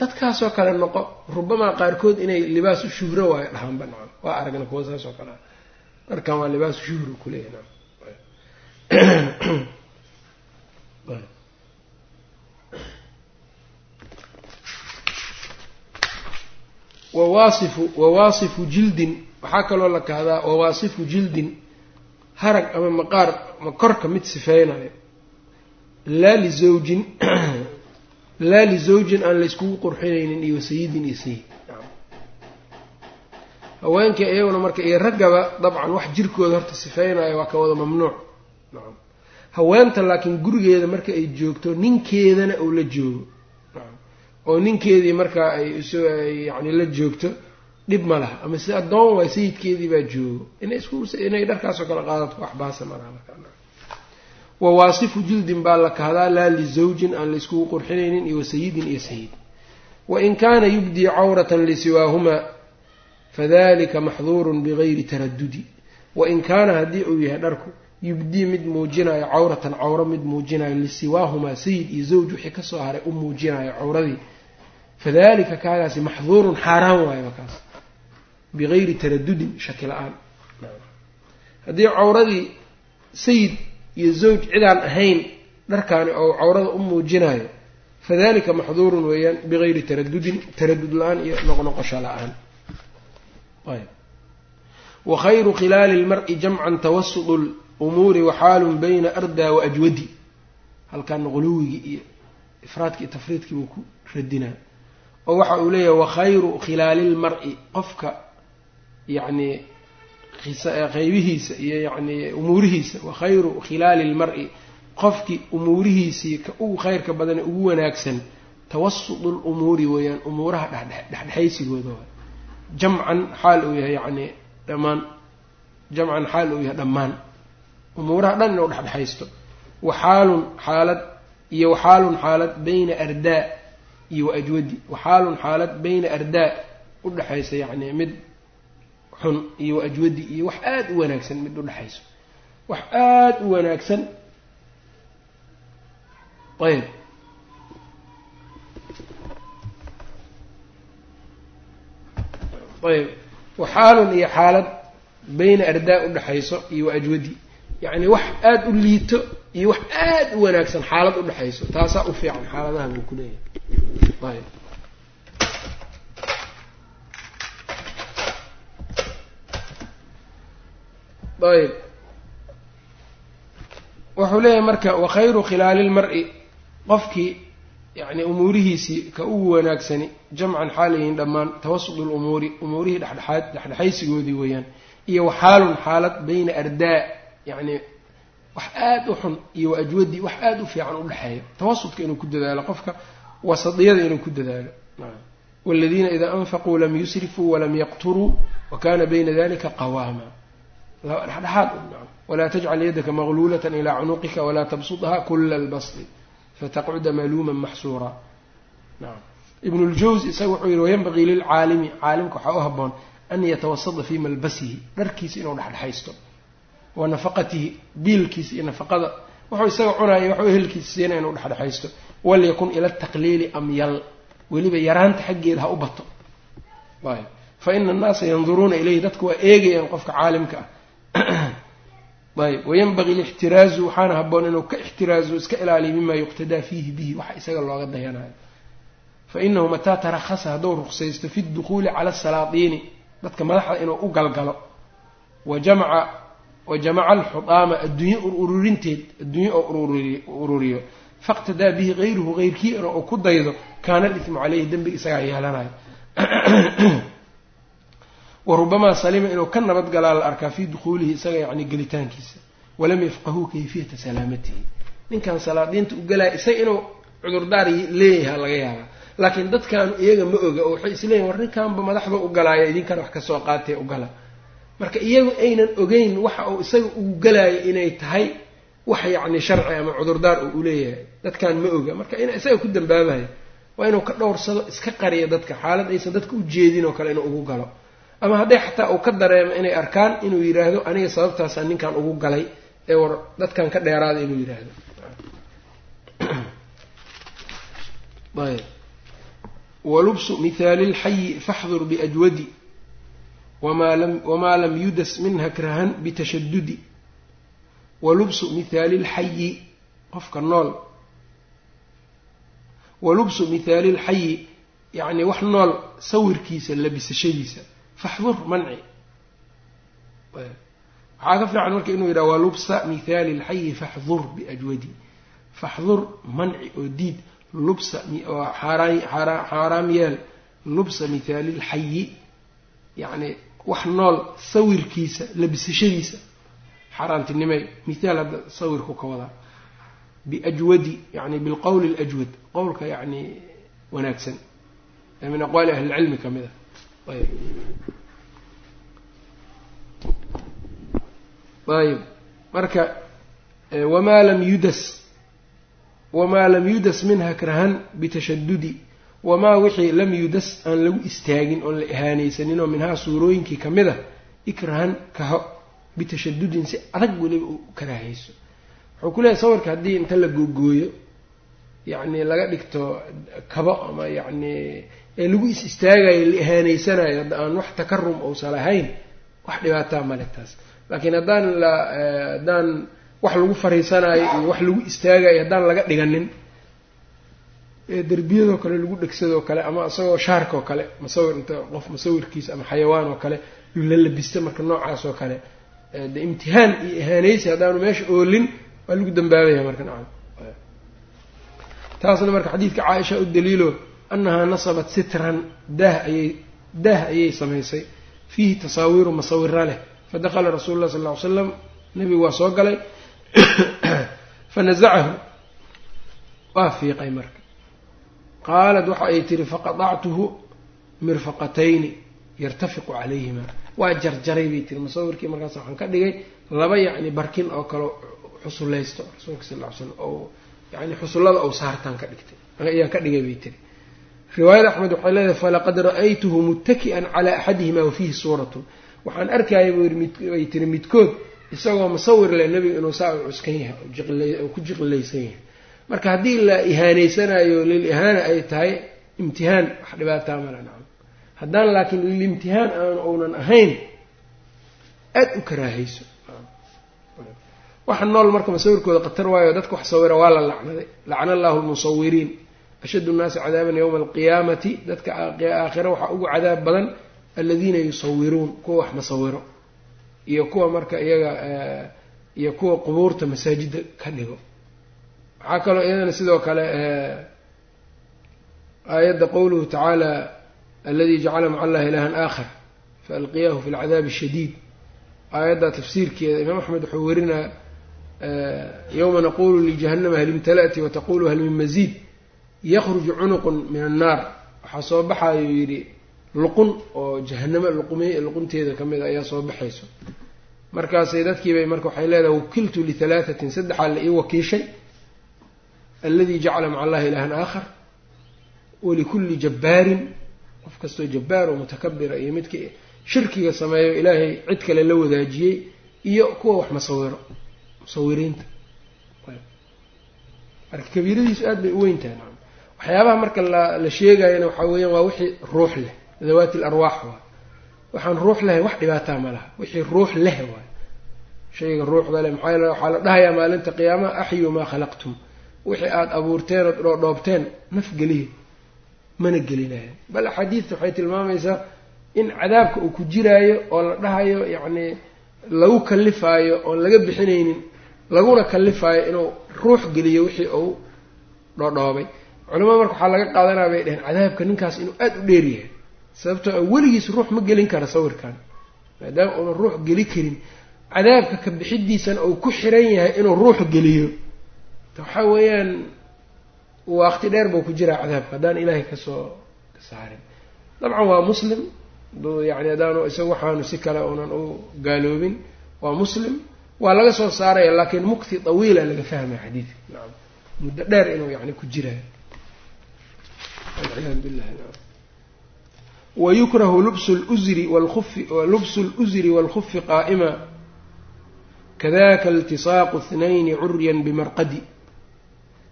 dadkaasoo kale noqo rubamaa qaarkood inay libaasu shuhro waayo. Dhahaanba nacam waa aragna kuwa saas oo kale. Dharkan waa libaasu shuhro kuleeyahy nacam (clears throat) wawaasifu wawaasifu jildin waxaa kaloo la kahdaa wawaasifu jildin harag ama maqaar ma korka mid sifeynayo laa lizawjin (clears throat) laa lizawjin aan layskugu qurxinaynin iyo sayidin iyo sayid haweenka iyaguna marka iyo raggaba dabcan wax jirkooda horta sifeynayo waa ka wada mamnuuc haweenta laakiin gurigeeda marka ay joogto ninkeedana uu la joogo. Oo ninkeedii markaa ay yani la joogto dhib ma laha. Ama si addoon waay sayidkeedii baa joogo. Inay dharkaasoo kale qaadato wax baasa malaha markaa wawaasifu jildin baa la kahdaa laa lizawjin aan layskugu qurxinaynin iyo wasayidin iyo sayid. Wain kaana yubdii cawratan lisiwaahumaa fadalika maxduurun bigayri taradudi wain kaana haddii uu yahay dharku yubdii mid muujinayo cawratan cawro mid muujinayo lisiwaahumaa sayid iyo zawj wixii ka soo haray u muujinayo cawradii. Fadalika kaagaasi maxduurun xaaraan waayo markaas. Bigayri taradudin shaki la'aan. Haddii cawradii sayid iyo zawj cidaan ahayn dharkaani oo cawrada u muujinayo fadalika maxduurun weeyaan bigayri taradudin taradud la'aan iyo noqnoqosho la'aan. Wakhayru khilaali lmari jamcan tawasudu lumuuri waxaalun bayna ardaa wa ajwadi. Halkaana quluwigii iyo ifraadkii iyo tafriidkii buu ku radinaa. Oo waxa uu leeyahay wakhayru khilaali lmar-i. Qofka yacni qeybihiisa iyo yacni umuurihiisa. Wakhayru khilaali lmar-i. Qofkii umuurihiisii ka ugu khayrka badane ugu wanaagsan tawasudu lumuuri weeyaan umuuraha dhexdhexaysigooda jamcan xaal uu yahay yacni dhammaan jamcan xaal uu yahay dhammaan umuuraha dhan inuu dhexdhexaysto waxaalun xaalad iyo waxaalun xaalad bayna ardaa iyo wa ajwadi. Waxaalun xaalad bayna ardaa udhexaysa yacni mid xun iyo wa ajwadi iyo wax aada u wanaagsan mid udhexayso wax aada u wanaagsan. Ayb. Ayb. Waxaalun iyo xaalad bayna ardaa udhexayso iyo wa ajwadi yacni wax aada u liito iyo wax aada u wanaagsan xaalad udhexayso taasaa u fiican xaaladaha buu ku leeyahay. Ayb ayb wuxuu leeyahay marka wakhayru khilaali lmar-i qofkii yacni umuurihiisii ka ugu wanaagsani jamcan xaalayihin dhammaan tawasud lumuuri umuurihii dhexdhexaad dhexdhexaysigoodii weeyaan iyo waxaalun xaalad bayna ardaa yacni wax aada u xun iyo wa ajwadi wax aada u fiican udhexeeya tawasudka inuu ku dadaalo qofka wasadiyada inuu ku dadaalo. Waladiina idaa anfaquu lam yusrifuu walam yaqturuu wa kana bayna dalika qawaama. Dhexdhexaad walaa tajcal yadaka maqluulata ilaa cunuqika walaa tabsudha kula lbasdi fataqcuda maluuman maxsuura. Ibn ljawzi isaga wuxuu yihi wayanbagii lilcaalimi caalimka waxaa u haboon an yatawasada fii malbasihi dharkiisa inuu dhexdhexaysto wa nafaqatihi biilkiisa iyo nafaqada wuxuu isaga cunaya waxuu ehelkiisa siina inuu dhexdhexaysto. Walyakun ila taqliili amyal. Weliba yaraanta xaggeeda ha u bato. Ayb fa ina annaasa yanduruuna ilayhi dadku waa eegayaan qofka caalimka ah. (clears throat) Ayb wayanbagii lixtiraazu waxaana haboon inuu ka ixtiraazo iska ilaaliyo mima yuqtadaa fiihi bihi waxa isaga looga dayanayo. Fa inahu mataa tarakhasa hadduu ruqsaysto fi dukhuuli cala asalaatiini dadka madaxda inuu u galgalo. Wa jamaca wa jamaca alxudaama adduunye ururinteed adduunye oo ururiyo faqtadaa bihi hayruhu heyrkii in uu ku daydo kaana alismu caleyhi dembiga isagaa yeelanayo (clears throat) wa rubamaa salima inuu ka nabadgalaa la arkaa fii dukhuulihi isaga yacni gelitaankiisa walam yafqahuu kayfiyata salaamatihi. Ninkan salaadiinta u galaya isaga inuu cudurdaar leeyaha laga yaabaa. Laakiin dadkaanu iyaga ma oga oo waxay isleeyihin war ninkanba madaxba u galaaya idinkana wax ka soo qaatee u gala marka iyagu aynan ogeyn waxa uu isaga ugu galaayo inay tahay wax yacni sharci ama cudurdaar uu uleeyahay dadkan ma oga. Marka in isaga ku dambaabayo waa inuu ka dhowrsado iska qariyo dadka. Xaalad aysan dadka u jeedin oo kale inuu ugu galo. Ama hadday xataa uu ka dareemo inay arkaan inuu yidhaahdo aniga sababtaasaan ninkan ugu galay ee war dadkan ka dheeraada inuu yidhaahdo (clears throat) walubsu mithaali lxayi faxdur biajwadi wamaa lam yudas minha krahan bitashadudi walubsu mithaali lxayi qofka nool walubsu mithaali lxayi yacni wax nool sawirkiisa labisashadiisa faxdur manci waxaa ka fiican marka inuu yidhaha walubsa mithaali lxayi faxdur biajwadi faxdur manci oo diid lubsa xaaraam yeel lubsa mithaali lxayi yacni wax nool sawirkiisa labisashadiisa. Xaaraantinimay mithaal hadda sawirku ka wadaa. Biajwadi yani bilqowli alajwad qowlka yacni wanaagsan. Ee min aqwaali ahli lcilmi ka mid a ayb. Ayb. Marka wamaa lam yudas wamaa lam yudas minha krahan bitashadudi wamaa wixii lam yudas aan lagu istaagin oon la ihaanaysaninoo minhaa suurooyinkii ka mid a ikrahan kaho bitashadudin si adag weliba u karaahayso. Wuxuu ku leeyahy sawirka haddii inta la googooyo yacni laga dhigto kabo ama yacni ee lagu is istaagayo la ihaanaysanayo hadda aan wax takarum uusan lahayn wax dhibaataa male taas. Laakiin haddaan la haddaan wax lagu fariisanayo iyo wax lagu istaagayo haddaan laga dhiganin derbiyadoo kale lagu dhegsadoo kale ama isagoo shaarkaoo kale masawir inta qof masawirkiisa ama xayawaan oo kale la labista marka noocaas oo kale. De imtihaan iyo ihaanaysi haddaanu meesha oolin waa lagu dambaabaya marka nacam. Taasna marka xadiidka caaisha u daliilo annahaa nasabat sitran daah ayay daah ayay samaysay. Fiihi tasaawiiru masawira leh. Fadakala rasuulu llah sal ll ly slam nebigu waa soo galay (coughs) fanazacahu waa fiiqay marka qaalat waxa ay tihi faqadactuhu mirfaqatayni yartafiqu calayhima. Waa jarjaray bay tiri musawirkii markaas waxaan ka dhigay laba yacni barkin oo kale xusulaysto rasuulka sal ly slam oo yani xusullada ou saartaan ka dhigtay ayaan ka dhigay bay tiri riwaayada axmed waxay leedahay falaqad ra'aytuhu muttaki'an calaa axadihima wa fiihi suuratun. Waxaan arkayay bay tiri midkood isagoo musawir leh nebiga inuu saa u cuskan yahay ku jiqilaysan yahay marka haddii la ihaanaysanayo lil ihaana ay tahay imtihaan wax dhibaataa mala nacam. Haddaan laakiin lilimtihaan aan uunan ahayn aada u karaahayso. Waxa nool marka musawirkooda qatar waayo dadka wax sawira waa la lacnaday. Lacna allahu lmusawiriin ashaddu nnaasi cadaaban yowma alqiyaamati. Dadka aakhira waxaa ugu cadaab badan aladiina yusawiruun kuwa wax masawiro iyo kuwa marka iyaga iyo kuwa qubuurta masaajida ka dhigo waxaa kaloo iyadana sidoo kale aayadda qowluhu tacaala aladi jacala maca allahi ilahan aakhar faalqiyahu fi lcadaabi ashadiid aayadda tafsiirkeeda imaam axmed wuxuu werinaa yowma naqulu lijahannama hal imtala'ti wataqulu hal min maziid yakruju cunuqun min annaar. Waxaa soo baxayuu yidhi luqun oo jahanamo luqunteeda ka mid a ayaa soo baxayso. Markaasay dadkiibay marka waxay leedahay wakiltu lihalaahatin saddexaa la ii wakiishay aladi jacala maca allahi ilahan aakhar walikulli jabbaarin qof kastoo jabbaar oo mutakabira iyo midka shirkiga sameeyo ilaahay cid kale la wadaajiyey iyo kuwa wax masawiro musawiriinta marka kabiiradiisu aad bay u weyn tahay nacam waxyaabaha marka la la sheegayana waxaa weeyaan waa wixii ruux leh dawaati l waay waxaan ruux lahay wax dhibaataa ma laha wixii ruux leh waay shayga ruuxda leh maxaa waxaa la dhahayaa maalinta qiyaamaha axyu maa khalaqtum wixii aada abuurteen ood dhoodhoobteen naf geliya mana gelinayo bal axaadiidta waxay tilmaamaysaa in cadaabka uu ku jiraayo oo la dhahayo yacni lagu kallifaayo oon laga bixinaynin laguna kallifaayo inuu ruux geliyo wixii uu dhoodhoobay culamada marka waxaa laga qaadanaya bay dheheen cadaabka ninkaas inuu aada u dheer yahay sababtoo a weligiis ruux ma gelin kara sawirkan. Maadaama uunan ruux geli karin cadaabka ka bixidiisana uu ku xiran yahay inuu ruux geliyo waxaa weeyaan waqti dheer buu ku jiraa cadaabka haddaan ilaahay ka soo saarin. Dabcan waa muslim yani haddaanu isaga waxaanu si kale unan u gaaloobin waa muslim. Waa laga soo saaraya laakiin mukti tawiila laga fahmaya xadiidka. Naam. Muddo dheer inuu yani ku jiraayo walciyaadu billahi wayukrahu lubsu luzri wlkufi lubsu luzri waalkufi qaa'ima. Kadaka iltisaaqu ithnayni curyan bimarqadi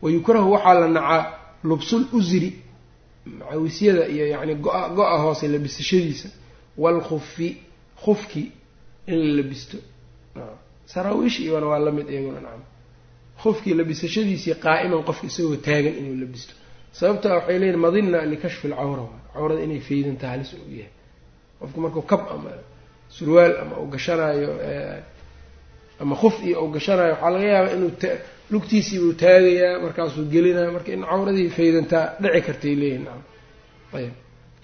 wayukrahu waxaa la nacaa lubsul usri macawisyada iyo yani go-a go-a hoose labisashadiisa waalkufi kufki in la labisto saraawiish iyona waa la mid iyaguna nacam kufkii labisashadiisii qaa'iman qofka isagoo taagan inuu labisto sababta waxay leeyihiin madina likashfi alcawra cawrada inay feydantaa halis u yahay qofku markuu kab ama surwaal ama uu gashanaayo ama kuf iyo uu gashanayo waxaa laga yaabaa inuu lugtiisii buu taagayaa markaasuu gelinaya marka in cawradii faydantaa dhici kartay leeyihiin ayb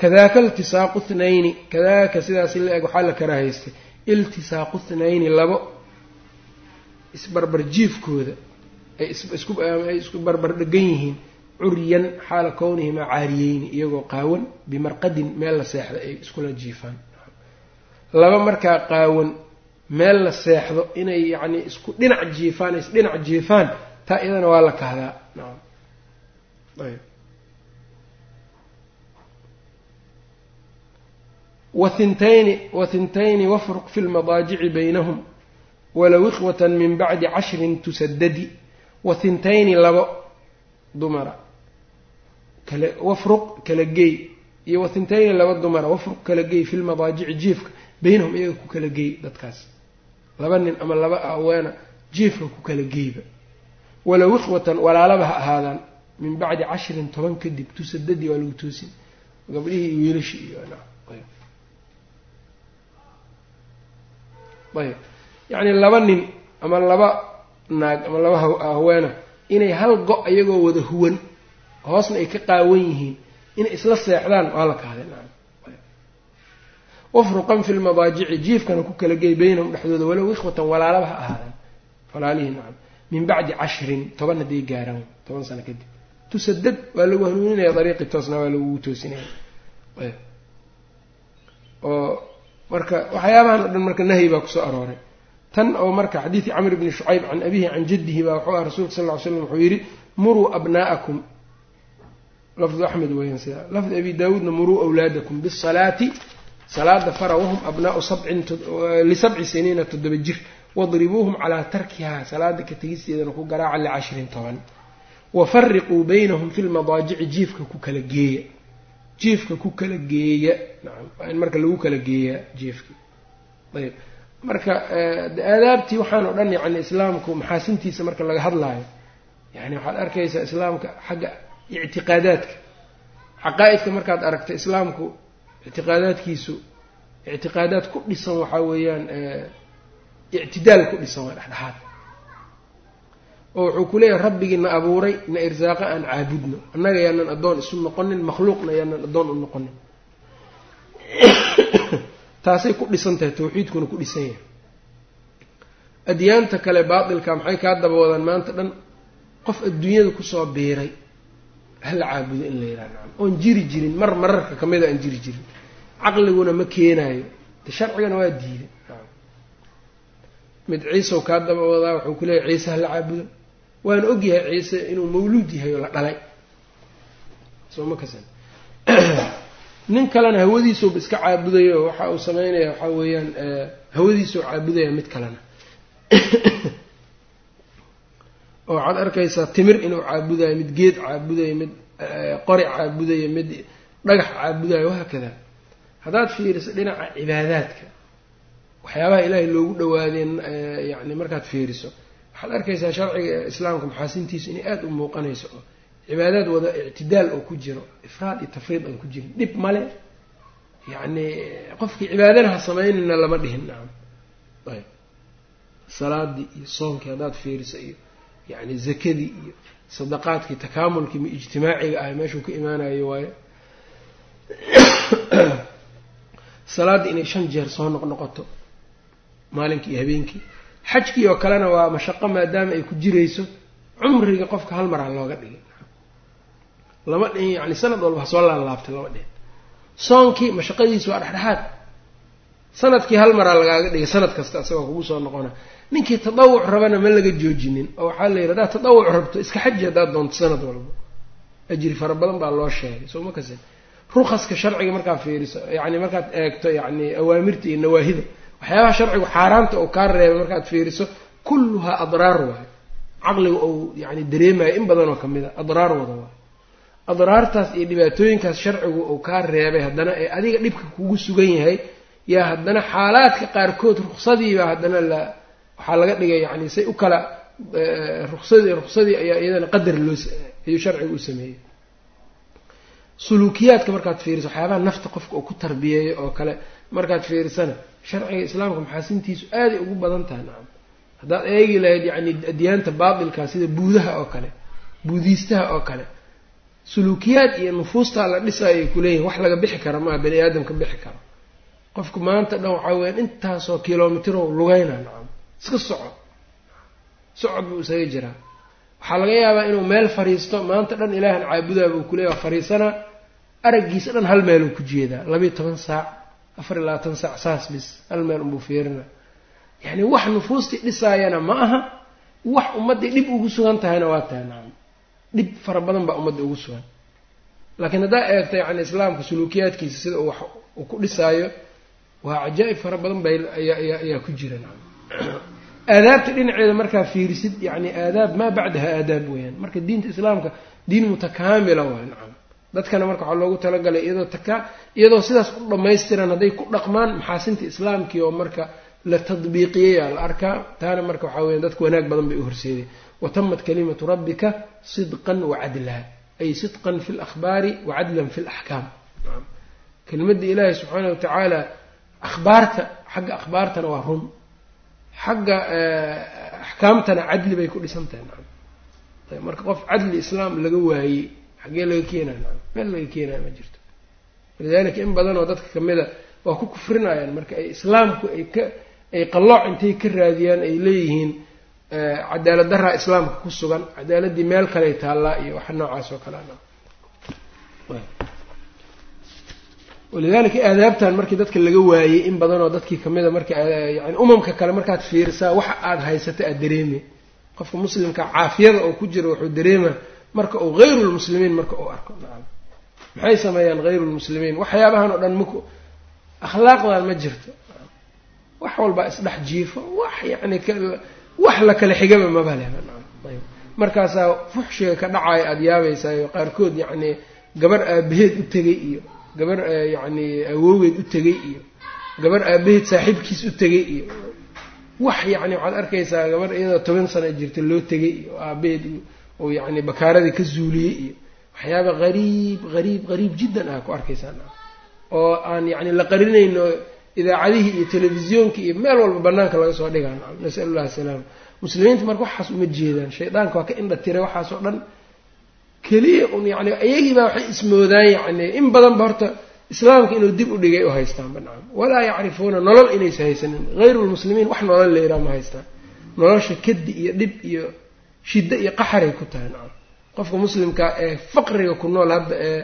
kadaka iltisaaqu thnayni kadaka sidaas la eg waxaa la karaahaystay iltisaaqu thnayni labo isbarbar jiifkooda ay iskuay isku barbar dhegan yihiin curyan xaala kownihimaa caariyeyni iyagoo qaawan bimarqadin meel la seexda ay iskula jiifaan. Laba markaa qaawan meel la seexdo inay yacni isku dhinac jiifaan isdhinac jiifaan taa iyadana waa la kahdaa. Nacam ayb. Wathintayni wathintayni wafruq fi lmadaajici baynahum walow ikhwatan min bacdi cashrin tusadadi wathintayni labo dumara. Kala wafruq kala geey iyo wathintayni laba dumara. Wafruq kala geey fi lmadaajici jiifka baynahum iyaga ku kala geey dadkaas laba nin ama laba aweena jiifka ku kala geeyba walow ikhwatan walaalaba ha ahaadaan min bacdi cashrin toban kadib tusadadii waa lagu toosin gabdhihii iyo wiilashii iyo ayb. Yacni laba nin ama laba naag ama laba haweena inay hal go- iyagoo wada huwan hoosna ay ka qaawan yihiin inay isla seexdaan waa la kahday wafruqan fi lmadaajici jiifkana ku kala geey baynahum dhexdooda walow ikhwatan walaalaba ha ahaadaan walaalihii nacam. Min bacdi cashrin toban hadday gaaraan toban sano kadib. Tusadad waa lagu hanuuninaya dariiqii toosna waa lagugu toosinaya oo marka waxyaabahan o dhan marka nahyi baa ku soo arooray. Tan oo marka xadiidi camr bni shucayb can abihi can jaddihi baa wuxuu ah rasulka sal ly slam wuxuu yidhi muruu abnaa'akum lafdu axmed weeyaan sida lafdi abi daawuudna muruu awlaadakum bisalaati salaada fara wahum abnaau sabcin lisabci siniina toddoba jir wadribuuhum calaa tarkihaa salaada ka tegisteedana ku garaaca licashrin toban. Wafariquu baynahum fi lmadaajici jiifka ku kala geeya. Jiifka ku kala geeya. Waa in marka lagu kala geeyaa jiifkii ayb. Marka aadaabtii waxaan oo dhan yacni islaamku maxaasintiisa marka laga hadlaayo yani waxaad arkaysaa islaamka xagga ictiqaadaadka. Caqaa-idka markaad aragta islaamku ictiqaadaadkiisu ictiqaadaad ku dhisan waxaa weeyaan ictidaal ku dhisan waa dhexdhexaad. oo wuxuu ku leeyahay rabbigii na abuuray na irsaaqa aan caabudno. Annaga yaanan addoon isu noqonin makhluuqna yaanan addoon u noqonin. (coughs) Taasay ku dhisan tahay tawxiidkuna ku dhisan yahay. Adyaanta kale baatilka maxay kaa daba wadaan maanta dhan qof adduunyada ku soo biiray hala caabudo in la yidhaha nacam oon jiri jirin mar mararka ka mida aan jiri jirin. Caqliguna ma keenaayo. De sharcigana waa diiday mid ciisew kaa daba wadaa wuxuu ku leeyahy ciise hala caabudo. Waana ogyahay ciise inuu mawluud yahay oo la dhalay. Soo ma kasan. (clears throat) Nin kalena hawadiisuuba iska caabudayo waxa uu sameynaya waxaa weeyaan hawadiisuu caabudaya mid kalena (clears throat) oo waxaad arkaysaa timir inuu caabudayo mid geed caabudayo mid qori caabudayo mid dhagax caabudayo wahaakada haddaad fiiriso dhinaca cibaadaadka waxyaabaha ilaahay loogu dhawaadeen yani markaad fiiriso waxaad arkaysaa sharciga islaamka maxaasintiisu inay aada u muuqanayso oo cibaadaad wada ictidaal oo ku jiro ifraad iyo tafriid aan ku jirin. Dhib male yacni qofkii cibaadana ha samaynayna lama dhihin. Nacam ayb salaadii iyo soonkii haddaad fiiriso iyo yacni zakadii iyo sadaqaadkii takaamulkii ma ijtimaaciga ah meeshuu ka imaanayo waayo salaaddii inay shan jeer soo noqnoqoto maalinkii iyo habeenkii xajkii oo kalena waa mashaqo maadaama ay ku jirayso cumriga qofka hal mar looga dhigay lama yani sanad walba ha soo laalaabtay lama dhihin soonkii mashaqadiisu waa dhexdhexaad sannadkii hal maraa lagaaga dhigay sanad kasta isagoo kugu soo noqona. Ninkii tadawuc rabana ma laga joojinin oo waxaa la yidhi haddaad tadawuc rabto iska xaji haddaad doonto sanad walba ajri fara badan baa loo sheegay soo ma kasin rukaska sharciga markaad fiiriso yani markaad eegto yani awaamirta iyo nawaahida waxyaabaha sharcigu xaaraanta oo kaa reebay markaad fiiriso kulluhaa adraar waayo. Caqliga ou yani dareemayo in badanoo ka mid a adraar wada waayo. Adraartaas iyo dhibaatooyinkaas sharcigu uu kaa reebay haddana ee adiga dhibka kugu sugan yahay yaa haddana xaalaadka qaarkood ruksadiibaa haddana la waxaa laga dhigay yani say u kala ruksadi ruksadii ayaa iyadana qadar loo ayuu sharcigu u sameeyey. Suluukiyaadka markaad fiiriso waxyaabaha nafta qofka uu ku tarbiyeeyo oo kale markaad fiirisana sharciga islaamka maxaasintiisu aaday ugu badan tahay nacam haddaad eegi lahayd yani adyaanta baatilka sida buudaha oo kale buudiistaha oo kale suluukiyaad iyo nufuustaa la dhisayo ay kuleeyihin wax laga bixi kara maa bani aadam ka bixi karo qofku maanta dhan waxaa weyaan intaasoo kilomitiro lugeyna nacam. Iska soco. Socod buu isaga jiraa. Waxaa laga yaabaa inuu meel fariisto maanta dhan ilaahan caabudaa buu kuleeya waa fariisanaa araggiisa dhan hal meeluu ku jeedaa. Labayo toban saac afar iyo labaatan saac saas bis hal meel unbuu fiirina. Yacni wax nufuustii dhisaayana ma aha wax ummaddii dhib ugu sugan tahayna waa tahay nacam. Dhib fara badan baa ummadda ugu sugan. Laakiin haddaa eegta yani islaamka suluukiyaadkiisa sida uu wax uu ku dhisaayo waa cajaa'ib fara badan bay ayaa ku jira aadaabta dhinaceeda markaa fiirisid yani aadaab maa bacdaha aadaab weeyaan. Marka diinta islaamka diin mutakaamila waay nacam dadkana marka waxaa loogu talagalay iyadoo taka iyadoo sidaas u dhammaystiran hadday ku dhaqmaan maxaasinta islaamkii oo marka la tadbiiqiyayaa la arkaa. Taana marka waxaa weya dadka wanaag badan bay u horseeday watamat kalimatu rabbika sidqan wacadla ay sidqan fi lakhbaari wacadlan fi laxkaam kelimadda ilaahi subxaana wa tacaala akhbaarta xagga akhbaartana waa run xagga axkaamtana cadli bay ku dhisan tahay nacam ayb marka qof cadli islaam laga waayey xaggee laga keenaya nacam meel laga keenaya ma jirto walidalika in badanoo dadka kamida waa ku kufrinayaan marka ay islaamku ay ka ay qallooc intay ka raadiyaan ay leeyihiin cadaalad daraa islaamka ku sugan cadaaladdii meel kaley taallaa iyo waxa noocaas oo kale walidaalika aadaabtan markii dadka laga waayey in badanoo dadkii kamida marka yani umamka kale markaad fiirisaa waxa aada haysato aada dareemay qofka muslimka caafiyada oo ku jira wuxuu dareemaa marka uu hayru lmuslimiin marka uu arko. Nacam maxay sameeyaan hayru lmuslimiin waxyaabahan oo dhan mak akhlaaqdan ma jirto. Wax walbaa isdhex jiifo wax yani wax la kala xigaba maba nacam ayb markaasaa fuxshiga ka dhacaya aada yaabaysaayo qaarkood yacni gabar aabaheed u tegay iyo gabar yacni awoogeed u tegay iyo gabar aabaheed saaxiibkiis u tegay iyo wax yacni waxaad arkaysaa gabar iyadoo toban sano jirta loo tegay iyo aabaheed oo yacni bakaaradii ka zuuliyey iyo waxyaaba hariib hariib hariib jiddan ah ku arkaysaa. Oo aan yacni la qarinayno idaacadihii iyo telefisyoonki iyo meel walba banaanka laga soo dhigaa nasal ullah asalaama muslimiinta marka waxaas uma jeedaan. Shaydaanka waa ka indha tiray waxaasoo dhan keliya un yani iyagiibaa waxay ismoodaan yacni in badanba horta islaamka inuu dib u dhigay u haystaanba nacam. Walaa yacrifuuna nolol inaysa haysanin. Hayru lmuslimiin wax nolol layraa ma haystaan. Nolosha kadi iyo dhib iyo shiddo iyo qaxaray ku tahay nacam. Qofka muslimka ee faqriga ku nool hadda ee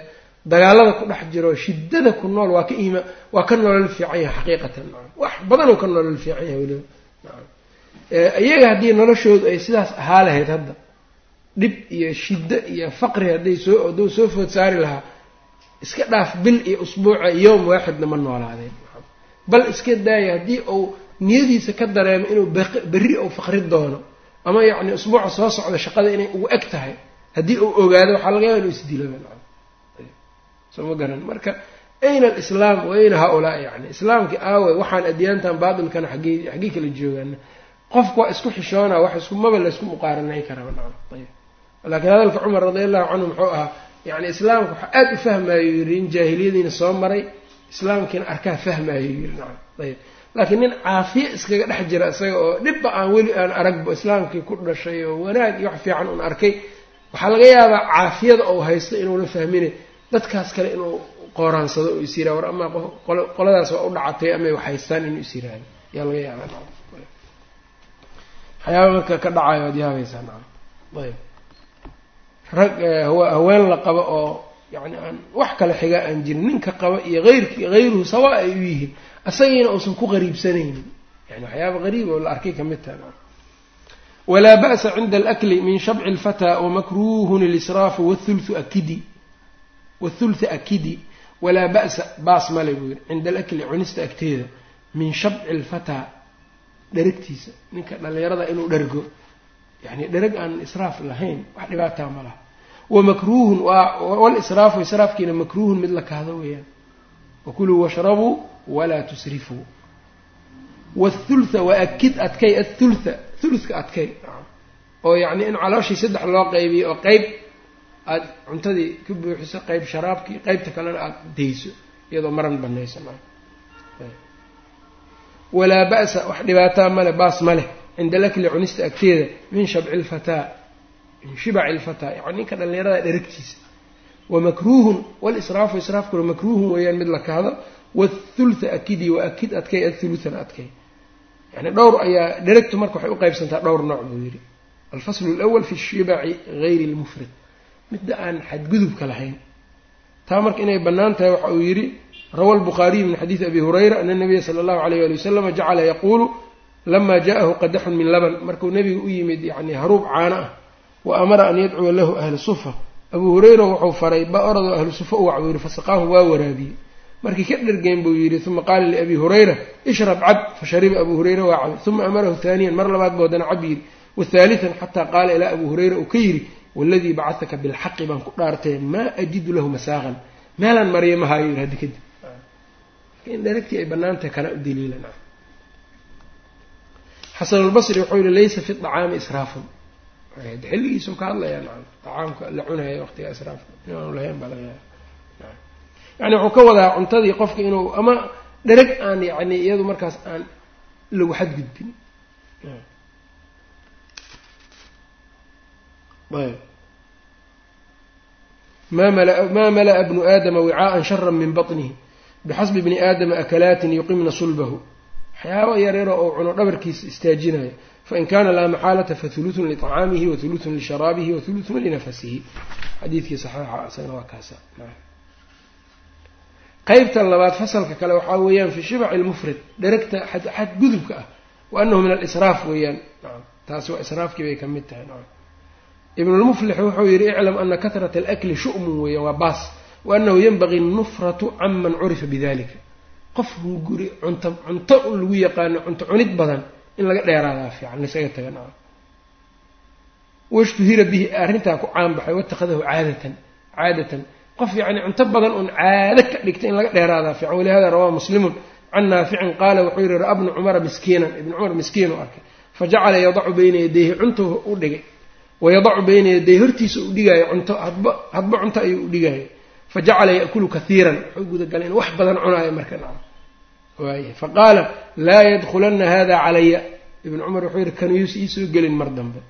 dagaalada ku dhex jiro shiddada ku nool waa ka iima waa ka nolol fiican yahay xaqiiqatan nacam. Wax badanuu ka nolol fiican yahay weliba nacam. Iyaga haddii noloshoodu ay sidaas ahaa lahayd hadda dhib iyo shiddo iyo faqri hadday soo hadduu soo food saari lahaa iska dhaaf bil iyo usbuuca yowm waaxidna ma noolaadeen. Bal iska daaya haddii uu niyadiisa ka dareemo inuu berri uu faqri doono ama yacni usbuuca soo socda shaqada inay ugu eg tahay haddii uu ogaado waxaa laga yaaba inuu isdilaba nacam soo ma garan. Marka ayna alislaam wa ayna haa-ulaa yani islaamkii aawe waxaan adyaantan baatilkana xaggey xaggey kala joogaana qofku waa isku xishoona wax isku maba laysku muqaaranay karaba nacam ayb laakiin hadalka cumar radi allahu canhu muxuu ahaa yani islaamka waxaa aada u fahmaayo yiri in jaahiliyadiina soo maray islaamkiina arkaa fahmaayo yiri nacam ayb laakiin nin caafiye iskaga dhex jira isaga oo dhibba aan weli aan aragbo islaamkii ku dhashay oo wanaag iyo wax fiican un arkay waxaa laga yaabaa caafiyada ou haysto inuuna fahmine dadkaas kale inuu qooraansado oo is yiraa war amaa qoladaas waa u dhacatay amay wax haystaan inuu is yiraahdo yaa laga yaabaa waxyaaba marka ka dhacayo waad yaabaysaa nacam. Ayb rag haween la qabo oo yani aan wax kale xiga aan jirin ninka qaba iyo ayrki hayruhu sawa ay u yihiin. Asagiina uusan ku qariibsanaynin. Yani waxyaaba qariib oo la arkay ka mid taha nacam walaa ba'sa cinda alakli min shabci alfataa wamakruuhun ilisraafu wathulthu akidi. Wathultha akidi. Walaa ba'sa baas male buu yiri cinda alakli cunista agteeda. Min shabci alfataa dheragtiisa ninka dhallinyarada inuu dhergo yani dherag aan israaf lahayn wax dhibaataa ma laha wamakruuhun walisraafu israafkiina makruuhun mid la kahdo weeyaan wakuluu washrabuu walaa tusrifuu wathultha waakid adkay athultha thuluthka adkay oo yacni in calooshii saddex loo qaybiyo oo qeyb aada cuntadii ka buuxiso qeyb sharaabkii qeybta kalena aada dayso iyadoo maran banayso walaa ba'sa wax dhibaataa male baas ma leh cinda alakli cunista agteeda min shabci lfataa min shibaci lfataa yani ninka dhallinyarada dheragtiisa wamakruuhun walisraafu israafkuna makruuhun weeyaan mid la kahdo wathultha akidi wa akid adkay athuluthana adkay yani dhowr ayaa dheragtu marka waxay uqeybsantaa dhowr nooc buu yidhi alfaslu lwal fi shibaci gayri lmufrid midda aan xadgudubka lahayn taa marka inay bannaan tahay waxa uu yidhi rawa lbukhaariyu min xadiidi abi hurayra ana nabiya sala allahu alayh ali wasalama jacala yaquulu lama ja'ahu qadaxun min laban markuu nebigu u yimid yani haruub caano ah wa amara an yadcuwa lahu ahlu sufa abuu hurayra wuxuu faray ba oradoo ahlu sufa u wac buu yihi fasaqaahu waa waraabiyey. markii ka dhergeen buu yidhi uma qaala liabi hurayra ishrab cab fashariba abuu hurayra waa cabay uma amarahu haaniyan mar labaad buu haddana cab yidhi. wahaalitan xataa qaala ilaa abuu hurayra uu ka yidhi waladii bacataka bilxaqi baan ku dhaartee maa ajidu lahu masaaqan meelaan mariya mahaayo yidhi haddi kadib in dheragtii ay banaantahay kana u daliilan xasanulbasri wuxuu yihi laysa fi acaami israafun. Xilligiisuu ka hadlayaa nacam acaamka la cunaya waqtiga israafka inaanu lahayn baa laga yaaba yani wuxuu ka wadaa cuntadii qofka inuu ama dherag aan yani iyadu markaas aan lagu xadgudbin ma mala'a bnu aadama wicaa'an shara min baطnihi bixasbi bni aadama akalaatin yuqimna sulbahu waxyaaba yaryaroo ou cuno dhabarkiisa istaajinayo fain kana laa maxaalata fahulutun liطacaamihi wahulutun lisharaabihi wahulutun linafasihi xadiidkii saxiixa isagana waa kaasa. Qeybta labaad fasalka kale waxaa weeyaan fi shibaci lmufrid dheragta xadgudubka ah wa min alisraaf weeyaan. Taasi waa israafkii bay ka mid tahay. Ibnulmuflix wuxuu yidhi iclam ana kahrata alakli shu'mun weeyaan waa baas. Wa anahu yanbagii nufratu canman curifa bidalika qof hunguri cunto cunto lagu yaqaano cunto cunid badan in laga dheeraadaa fiican laisaga taga nacam washtuhira bihi arrintaa ku caanbaxay watakhadahu caadatan caadatan. Qof yacni cunto badan uun caado ka dhigta in laga dheeraadaa fiican walihada rawaa muslimun can naaficin qaala wuxuu yihi ra'a bnu cumara miskiinan ibnu cumar miskiin u arkay. Fajacala yadacu bayna yadayhi cunto u dhigay. Wayadacu bayna yadayhi hortiisa u dhigaayo cunto hadba hadba cunto ayuu u dhigaayo fajacala ya'kulu kaiiran wuxuu gudagalay wax badan cunaayo marka nacam waay laa yadkulana hada calaya ibnu cumar wuxuu yihi kanuyuus iisoo gelin mar dambe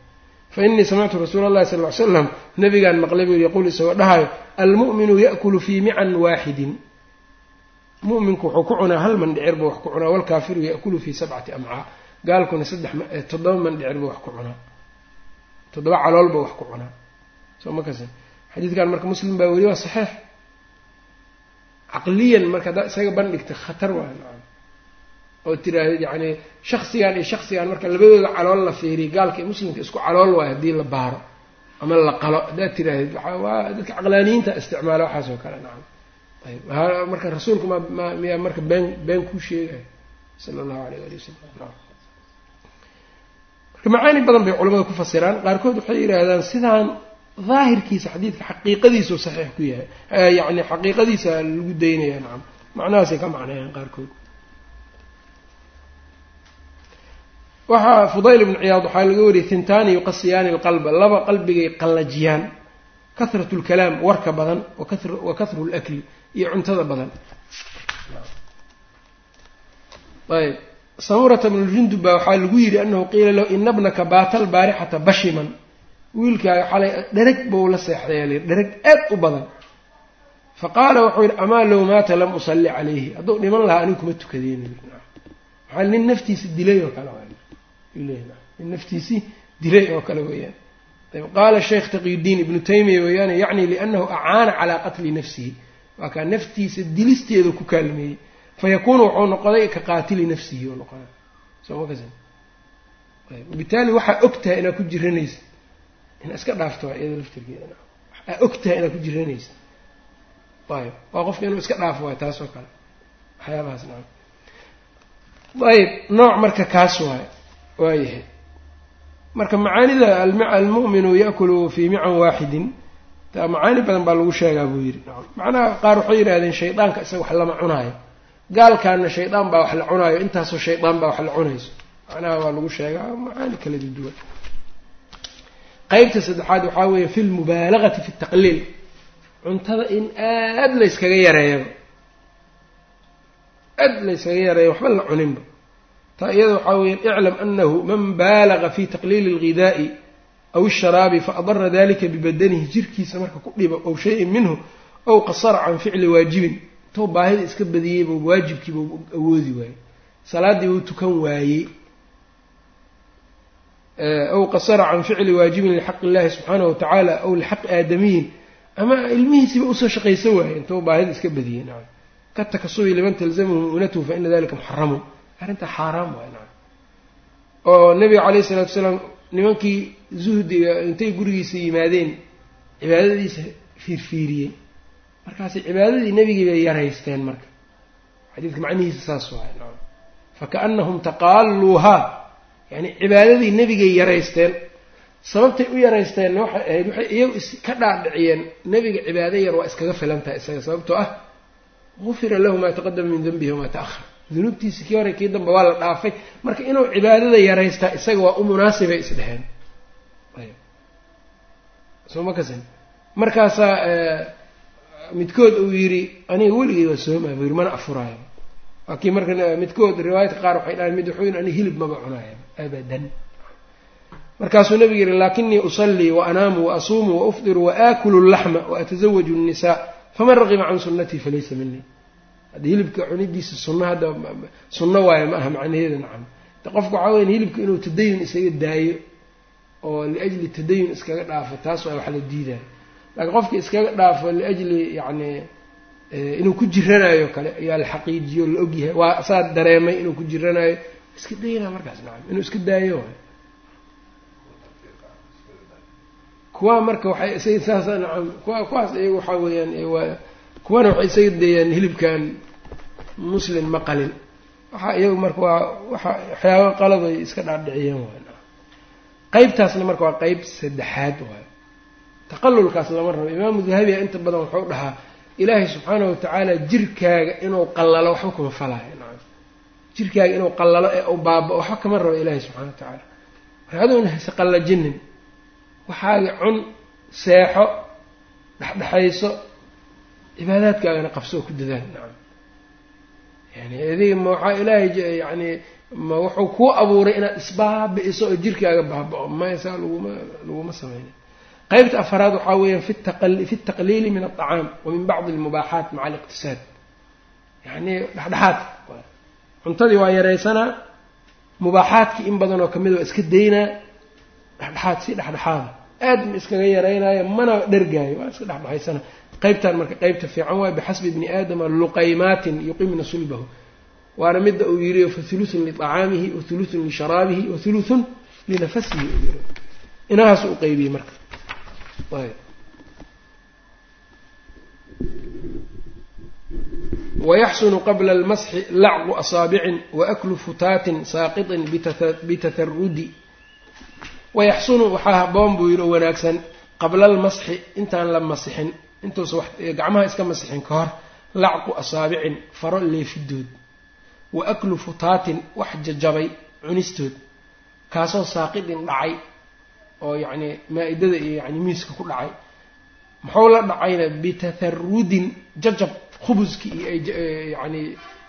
fa inii samictu rasuula allahi sal ly slam nabigaan maqlay buu yaquul isagoo dhahayo almu'minu ya'kulu fii mican waaxidin mu'minku wuxuu ku cunaa hal mandhicir buu wax ku cunaa walkaafiru ya'kulu fii sabcati amcaa gaalkuna saddex toddoba mandhicir buu wax ku cunaa toddoba calool buu wax ku cunaa soo ma xadiidkan marka muslim baa weli waa saxiix caqliyan marka haddaad isaga bandhigta khatar waa nacam oo tiraahdeed yacni shaksigan iyo shaksigan marka labadooda calool la fiiriya gaalka iyo muslimka isku calool waayo haddii la baaro ama la qalo. Haddaad tiraahdeed waa dadka caqlaaniyiinta isticmaala waxaas oo kale nacam. Ayb marka rasuulku ma ma miyaa marka been been kuu sheegayo sala allahu alayh ali wasalam marka macaani badan bay culamada ku fasiraan. Qaarkood waxay yidhaahdaan sidaan daahirkiisa xadiidka xaqiiqadiisuu saxiix ku yahay. Yacni xaqiiqadiisa lagu daynaya nacam. Macnahaasay ka macneeyaan qaarkood. Waxaa fudayl ibnu ciyaad waxaa laga wariyay hintaani yuqasiyaani alqalba. Laba qalbigay qallajiyaan. Kahratu lkalaam warka badan wa kahru lakli iyo cuntada badan. Ayb. Samurata bnu ljundub baa waxaa lagu yidhi anahu qiila lahu ina bnaka baata albaarixata bashiman wiilkaaga xalay dhereg buu la seexday dhereg aad u badan. Fa qaala wuxuu yidhi amaa low maata lam usalli calayhi? Hadduu dhiman lahaa anigu kuma tukadeen. Waxaa nin naftiisa dilay oo kale nin naftiisii dilay oo kale weeyaan. Ayb qaala sheekh taqiyudiin ibnu taymiya weeyaane yacni liannahu acaana calaa qatli nafsihi. Waa kaa naftiisa dilisteeda ku kaalmeeyey. Fayakuunu wuxuu noqday ka qaatili nafsihi u noqona somakas bitaali waxaa og tahay inaad ku jiranaysa inaad iska dhaafto waa iyada laftirkeeda waxaa og tahay inaad ku jiranaysa ayb waa qofka inuu iska dhaafo waay taas oo kale. Waxyaabahaas naam ayb nooc marka kaas waay waayahay marka macaanida almu'minu ya'kulu fii mican waaxidin taa macaani badan baa lagu sheegaa buu yidhi. Macnaha qaar waxay yidhahdeen shaydaanka isaga wax lama cunaayo. Gaalkaana shaydaan baa wax la cunaayo intaasoo shaydaan baa wax la cunayso. Macnaha waa lagu sheegaa macaani kala duwan qeybta saddexaad waxaa weeye fi lmubaalagati fi taqliil cuntada in aad layskaga yareeyaba aad layskaga yareeya waxba la cuninba taa iyada waxaa weya iclam anahu man baalaga fi taqliili اlghidaa'i aw الsharaabi faadara dalika bibadanihi jirkiisa marka ku dhiba ow shayin minhu ow qasara can ficli waajibin intou baahida iska badiyeyba waajibkiiba awoodi waayey salaaddii uu tukan waayey aw qasara can ficli waajibin lixaqi illahi subxaanahu watacaala aw lixaqi aadamiyin ama ilmihiisiiba u soo shaqaysan waayey intou baahida iska badiyey nacam ka takasubi liman talzamhu mu'natuhu fa ina dalika muxaramun arrintaa xaaraam waay nacam oo nabiga calayhi isalaatu salaam nimankii zuhdiga intay gurigiisa yimaadeen cibaadadiisa fiirfiiriyey markaasay cibaadadii nebigii bay yaraysteen marka xadiidka macnihiisa saas waay nacam fakaanahum taqaaluuhaa yani cibaadadii nebigay yaraysteen sababtay u yaraysteenna waxay ahayd waxay iyagu iska dhaadhiciyeen nebiga cibaado yar waa iskaga filan tahay isaga sababtoo ah gufira lahu maa taqadama min denbihi wamaa ta'ahar dunuubtiisa kii hore kii dambe waa la dhaafay. Marka inuu cibaadada yaraystaa isaga waa u munaasibay isdheheen soo ma kasan markaasaa midkood uu yidhi aniga weligay waa soomaa buu mana afuraayo. Waa kii marka midkood riwaayadka qaar waxay dhahaen mid wuxuu yidhi aniga hilib maba cunaayo abadan. Markaasuu nabigu yihi laakinii usallii wa anaamu wa asuumu wa ufdiru wa aakulu llaxma wa atasawaju nnisaa faman raqiba can sunnatii falaysa minii hadda hilibka cunidiisa sunno hadda sunno waayo ma aha macnaheeda nacam. De qofku waxaa weya hilibka inuu tadayun isaga daayo oo liajli tadayun iskaga dhaafo taas waa wax la diidayo laakiin qofka iskaga dhaafo liajli yacni inuu ku jiranayo kale ayaa la xaqiijiyo la ogyahay waa saa dareemay inuu ku jiranayo iska daynaa markaas nacam inuu iska daayo. Kuwaa marka waxay isaga saasa nacam kuwa kuwaas iyaga waxaa weeyaan waa kuwana waxay isaga dayaan hilibkan muslim ma qalin. Waxaa iyagu marka waa waxa waxyaaba qalabay iska dhaadhiciyeen waay. Qeybtaasna marka waa qeyb saddexaad waayo taqalulkaas lama rabo. Imaamu dahabiya inta badan wuxuu dhahaa ilaahay subxaana watacaala jirkaaga inuu qallalo waxba kuma falaayo jirkaaga inuu qallalo ee u baaba waxba kama rabo ilaahay subxana wa tacaala marka adoona hase qallajinin waxaaga cun seexo dhexdhexayso cibaadaadkaagana qabsoo ku dadaal nacam. Yani adiga ma waxaa ilaahay yani ma wuxuu kuu abuuray inaad isbaabi-iso oo jirkaaga baaba-o maya saa laguma laguma sameyna qeybta afaraad waxaa weeyaan fi taqliili min alطacaam wa min bacdi almubaaxaat maca aliqtisaad. Yani dhexdhexaad cuntadii waa yaraysanaa mubaaxaadkii in badan oo ka mid waa iska daynaa dhexdhexaad si dhexdhexaada aad ma iskaga yaraynayo mana dhergaayo waa iska dhexdhexaysana. Qeybtan marka qeybta fiican waay bixasbi bni aadama luqaymaatin yuqimna sulbahu. Waana midda uu yiri fahuluthun liطacaamihi wa huluthun lisharaabihi wa huluthun linafasihi u yiri. Inahaas u qeybiyey marka wayaxsunu qabla almasxi lacqu asaabicin waaklu futaatin saaqiطin bitaharudi wayaxsunu waxaa haboon buu yidhi oo wanaagsan qabla almasxi intaan la masixin intuusa gacmaha iska masixin ka hor lacqu asaabicin faro leefidood wa aklu futaatin wax jajabay cunistood kaasoo saaqidin dhacay oo yacni maa-idada iyo yani miiska ku dhacay muxuu la dhacayna bitatharudin jajab khubuskii iyo yani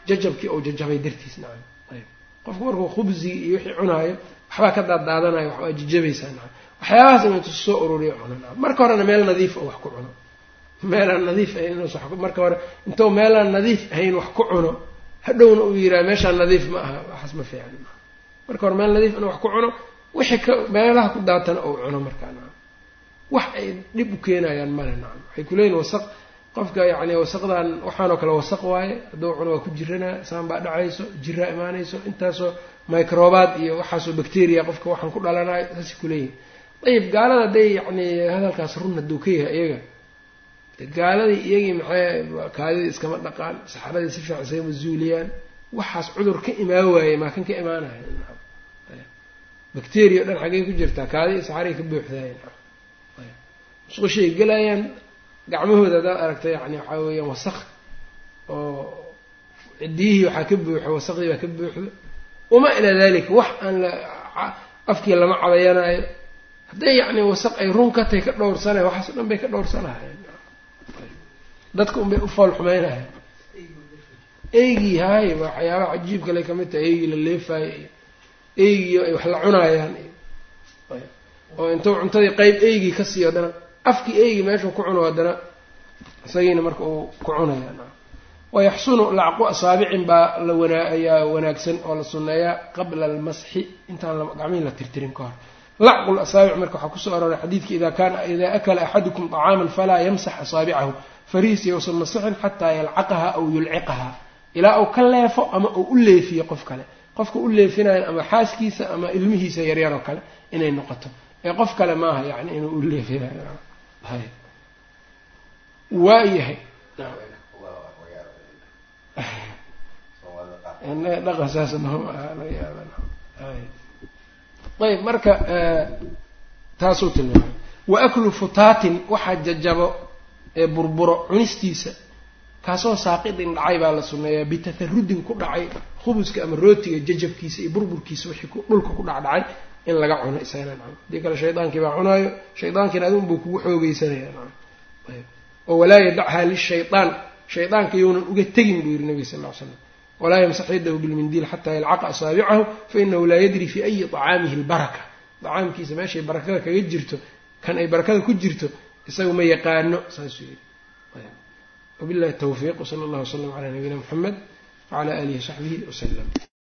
jajabkii oo jajabay dartiis nacam ayb qofku markuu khubsigii iyo wixii cunaayo waxbaa ka daaddaadanayo waxbaa jajabaysaa nacam waxyaabahaas inuu intu soo ururiyo cuno nacam marka horena meel nadiif oo wax ku cuno meelaan nadiif ahayn inuus marka hore intuu meelaan nadiif ahayn wax ku cuno hadhowna uu yihaha meeshaan nadiif ma aha waxaas ma fiican marka hore meel nadiif inuu wax ku cuno wixii ka meelaha ku daatana ou cuno markaa nacam wax ay dhib u keenayaan male nacam waxay kuleeyihin wasaq qofka yacni wasaqdan waxaanoo kale wasaq waaye hadduu cuno waa ku jiranaa saan baa dhacayso jiraa imaanayso intaasoo microbaad iyo waxaasoo bacteria qofka waxaan ku dhalanayo saasay kuleeyihin ayib gaalada hadday yacni hadalkaas run hadduu ka yahay iyaga. Gaaladii iyagii maxay kaadidii iskama dhaqaan saxaradii si fiican iskama zuuliyaan waxaas cudur ka imaan waayey maa kan ka imaanaya bacteria o dhan xaggay ku jirtaa kaadii saxaray ka buuxdaaya musqushay gelayaan gacmahooda haddaad aragta yani waxaa weeyaan wasaq oo cidiyihii waxaa ka buuxo wasaqdii baa ka buuxdo wamaa ilaa dalika wax aan la afkii lama cadayanaayo hadday yacni wasaq ay run ka tahay ka dhowrsanayan waxaas o dhan bay ka dhowrsanahayan dadka unbay u fool xumeynaya eygii haay waxyaabaha cajiib kale ka mid tahay eygii la leefaayo iyo eygii ay wax la cunaayaan iyo oo intuu cuntadii qeyb eygii ka siiyo haddana afkii eygii meeshuu ku cuno haddana isagiina marka uu ku cunaya wayaxsunu lacqu asaabicin baa la wanaa ayaa wanaagsan oo la sunneeyaa qabla almasxi. Intaan gacmihii la tirtirin ka hor. Lacqu lasaabic marka waxaa ku soo arooray xadiidka ida kaana idaa akala axadukum طacaaman falaa yamsax asaabicahu farihiis yousan masixin xataa yalcaqaha aw yulciqaha ilaa uu ka leefo ama uu u leefiyo qof kale. Qofka u leefinayo ama xaaskiisa ama ilmihiisa yaryar oo kale inay noqoto. Ee qof kale maaha yani inuu u leefinayo waa yahay. Dhaqan saas mahum ahaa laga yaaba ayb marka taasuu tilmaamay. Wa aklu futaatin waxaa jajabo ee burburo cunistiisa. Kaasoo saaqidin dhacay baa la sunneeyaa bitatharudin ku dhacay. Khubuska ama rootiga jajabkiisa iyo burburkiisa wixii dhulka ku dhacdhacay in laga cuno isagana nacam haddii kale shaydaankii baa cunaayo shaydaankiina adun buu kugu xoogeysanaya nacam ayb oo walaa yadachaa lishayaan shaydaanka younan uga tegin buu yihi nabiga sal ll ly slam walaa yamsax yadahu bilmindiil xataa yalcaqa asaabicahu fainahu laa yadri fi ayi طacaamihi lbaraka dacaamkiisa meeshay barakada kaga jirto kan ay barakada ku jirto isaga ma yaqaano saasuu yihi wabillahi tawfiiq wsala allah wslam calaa nabiyina muxamed wcala alihi wsaxbihi waslm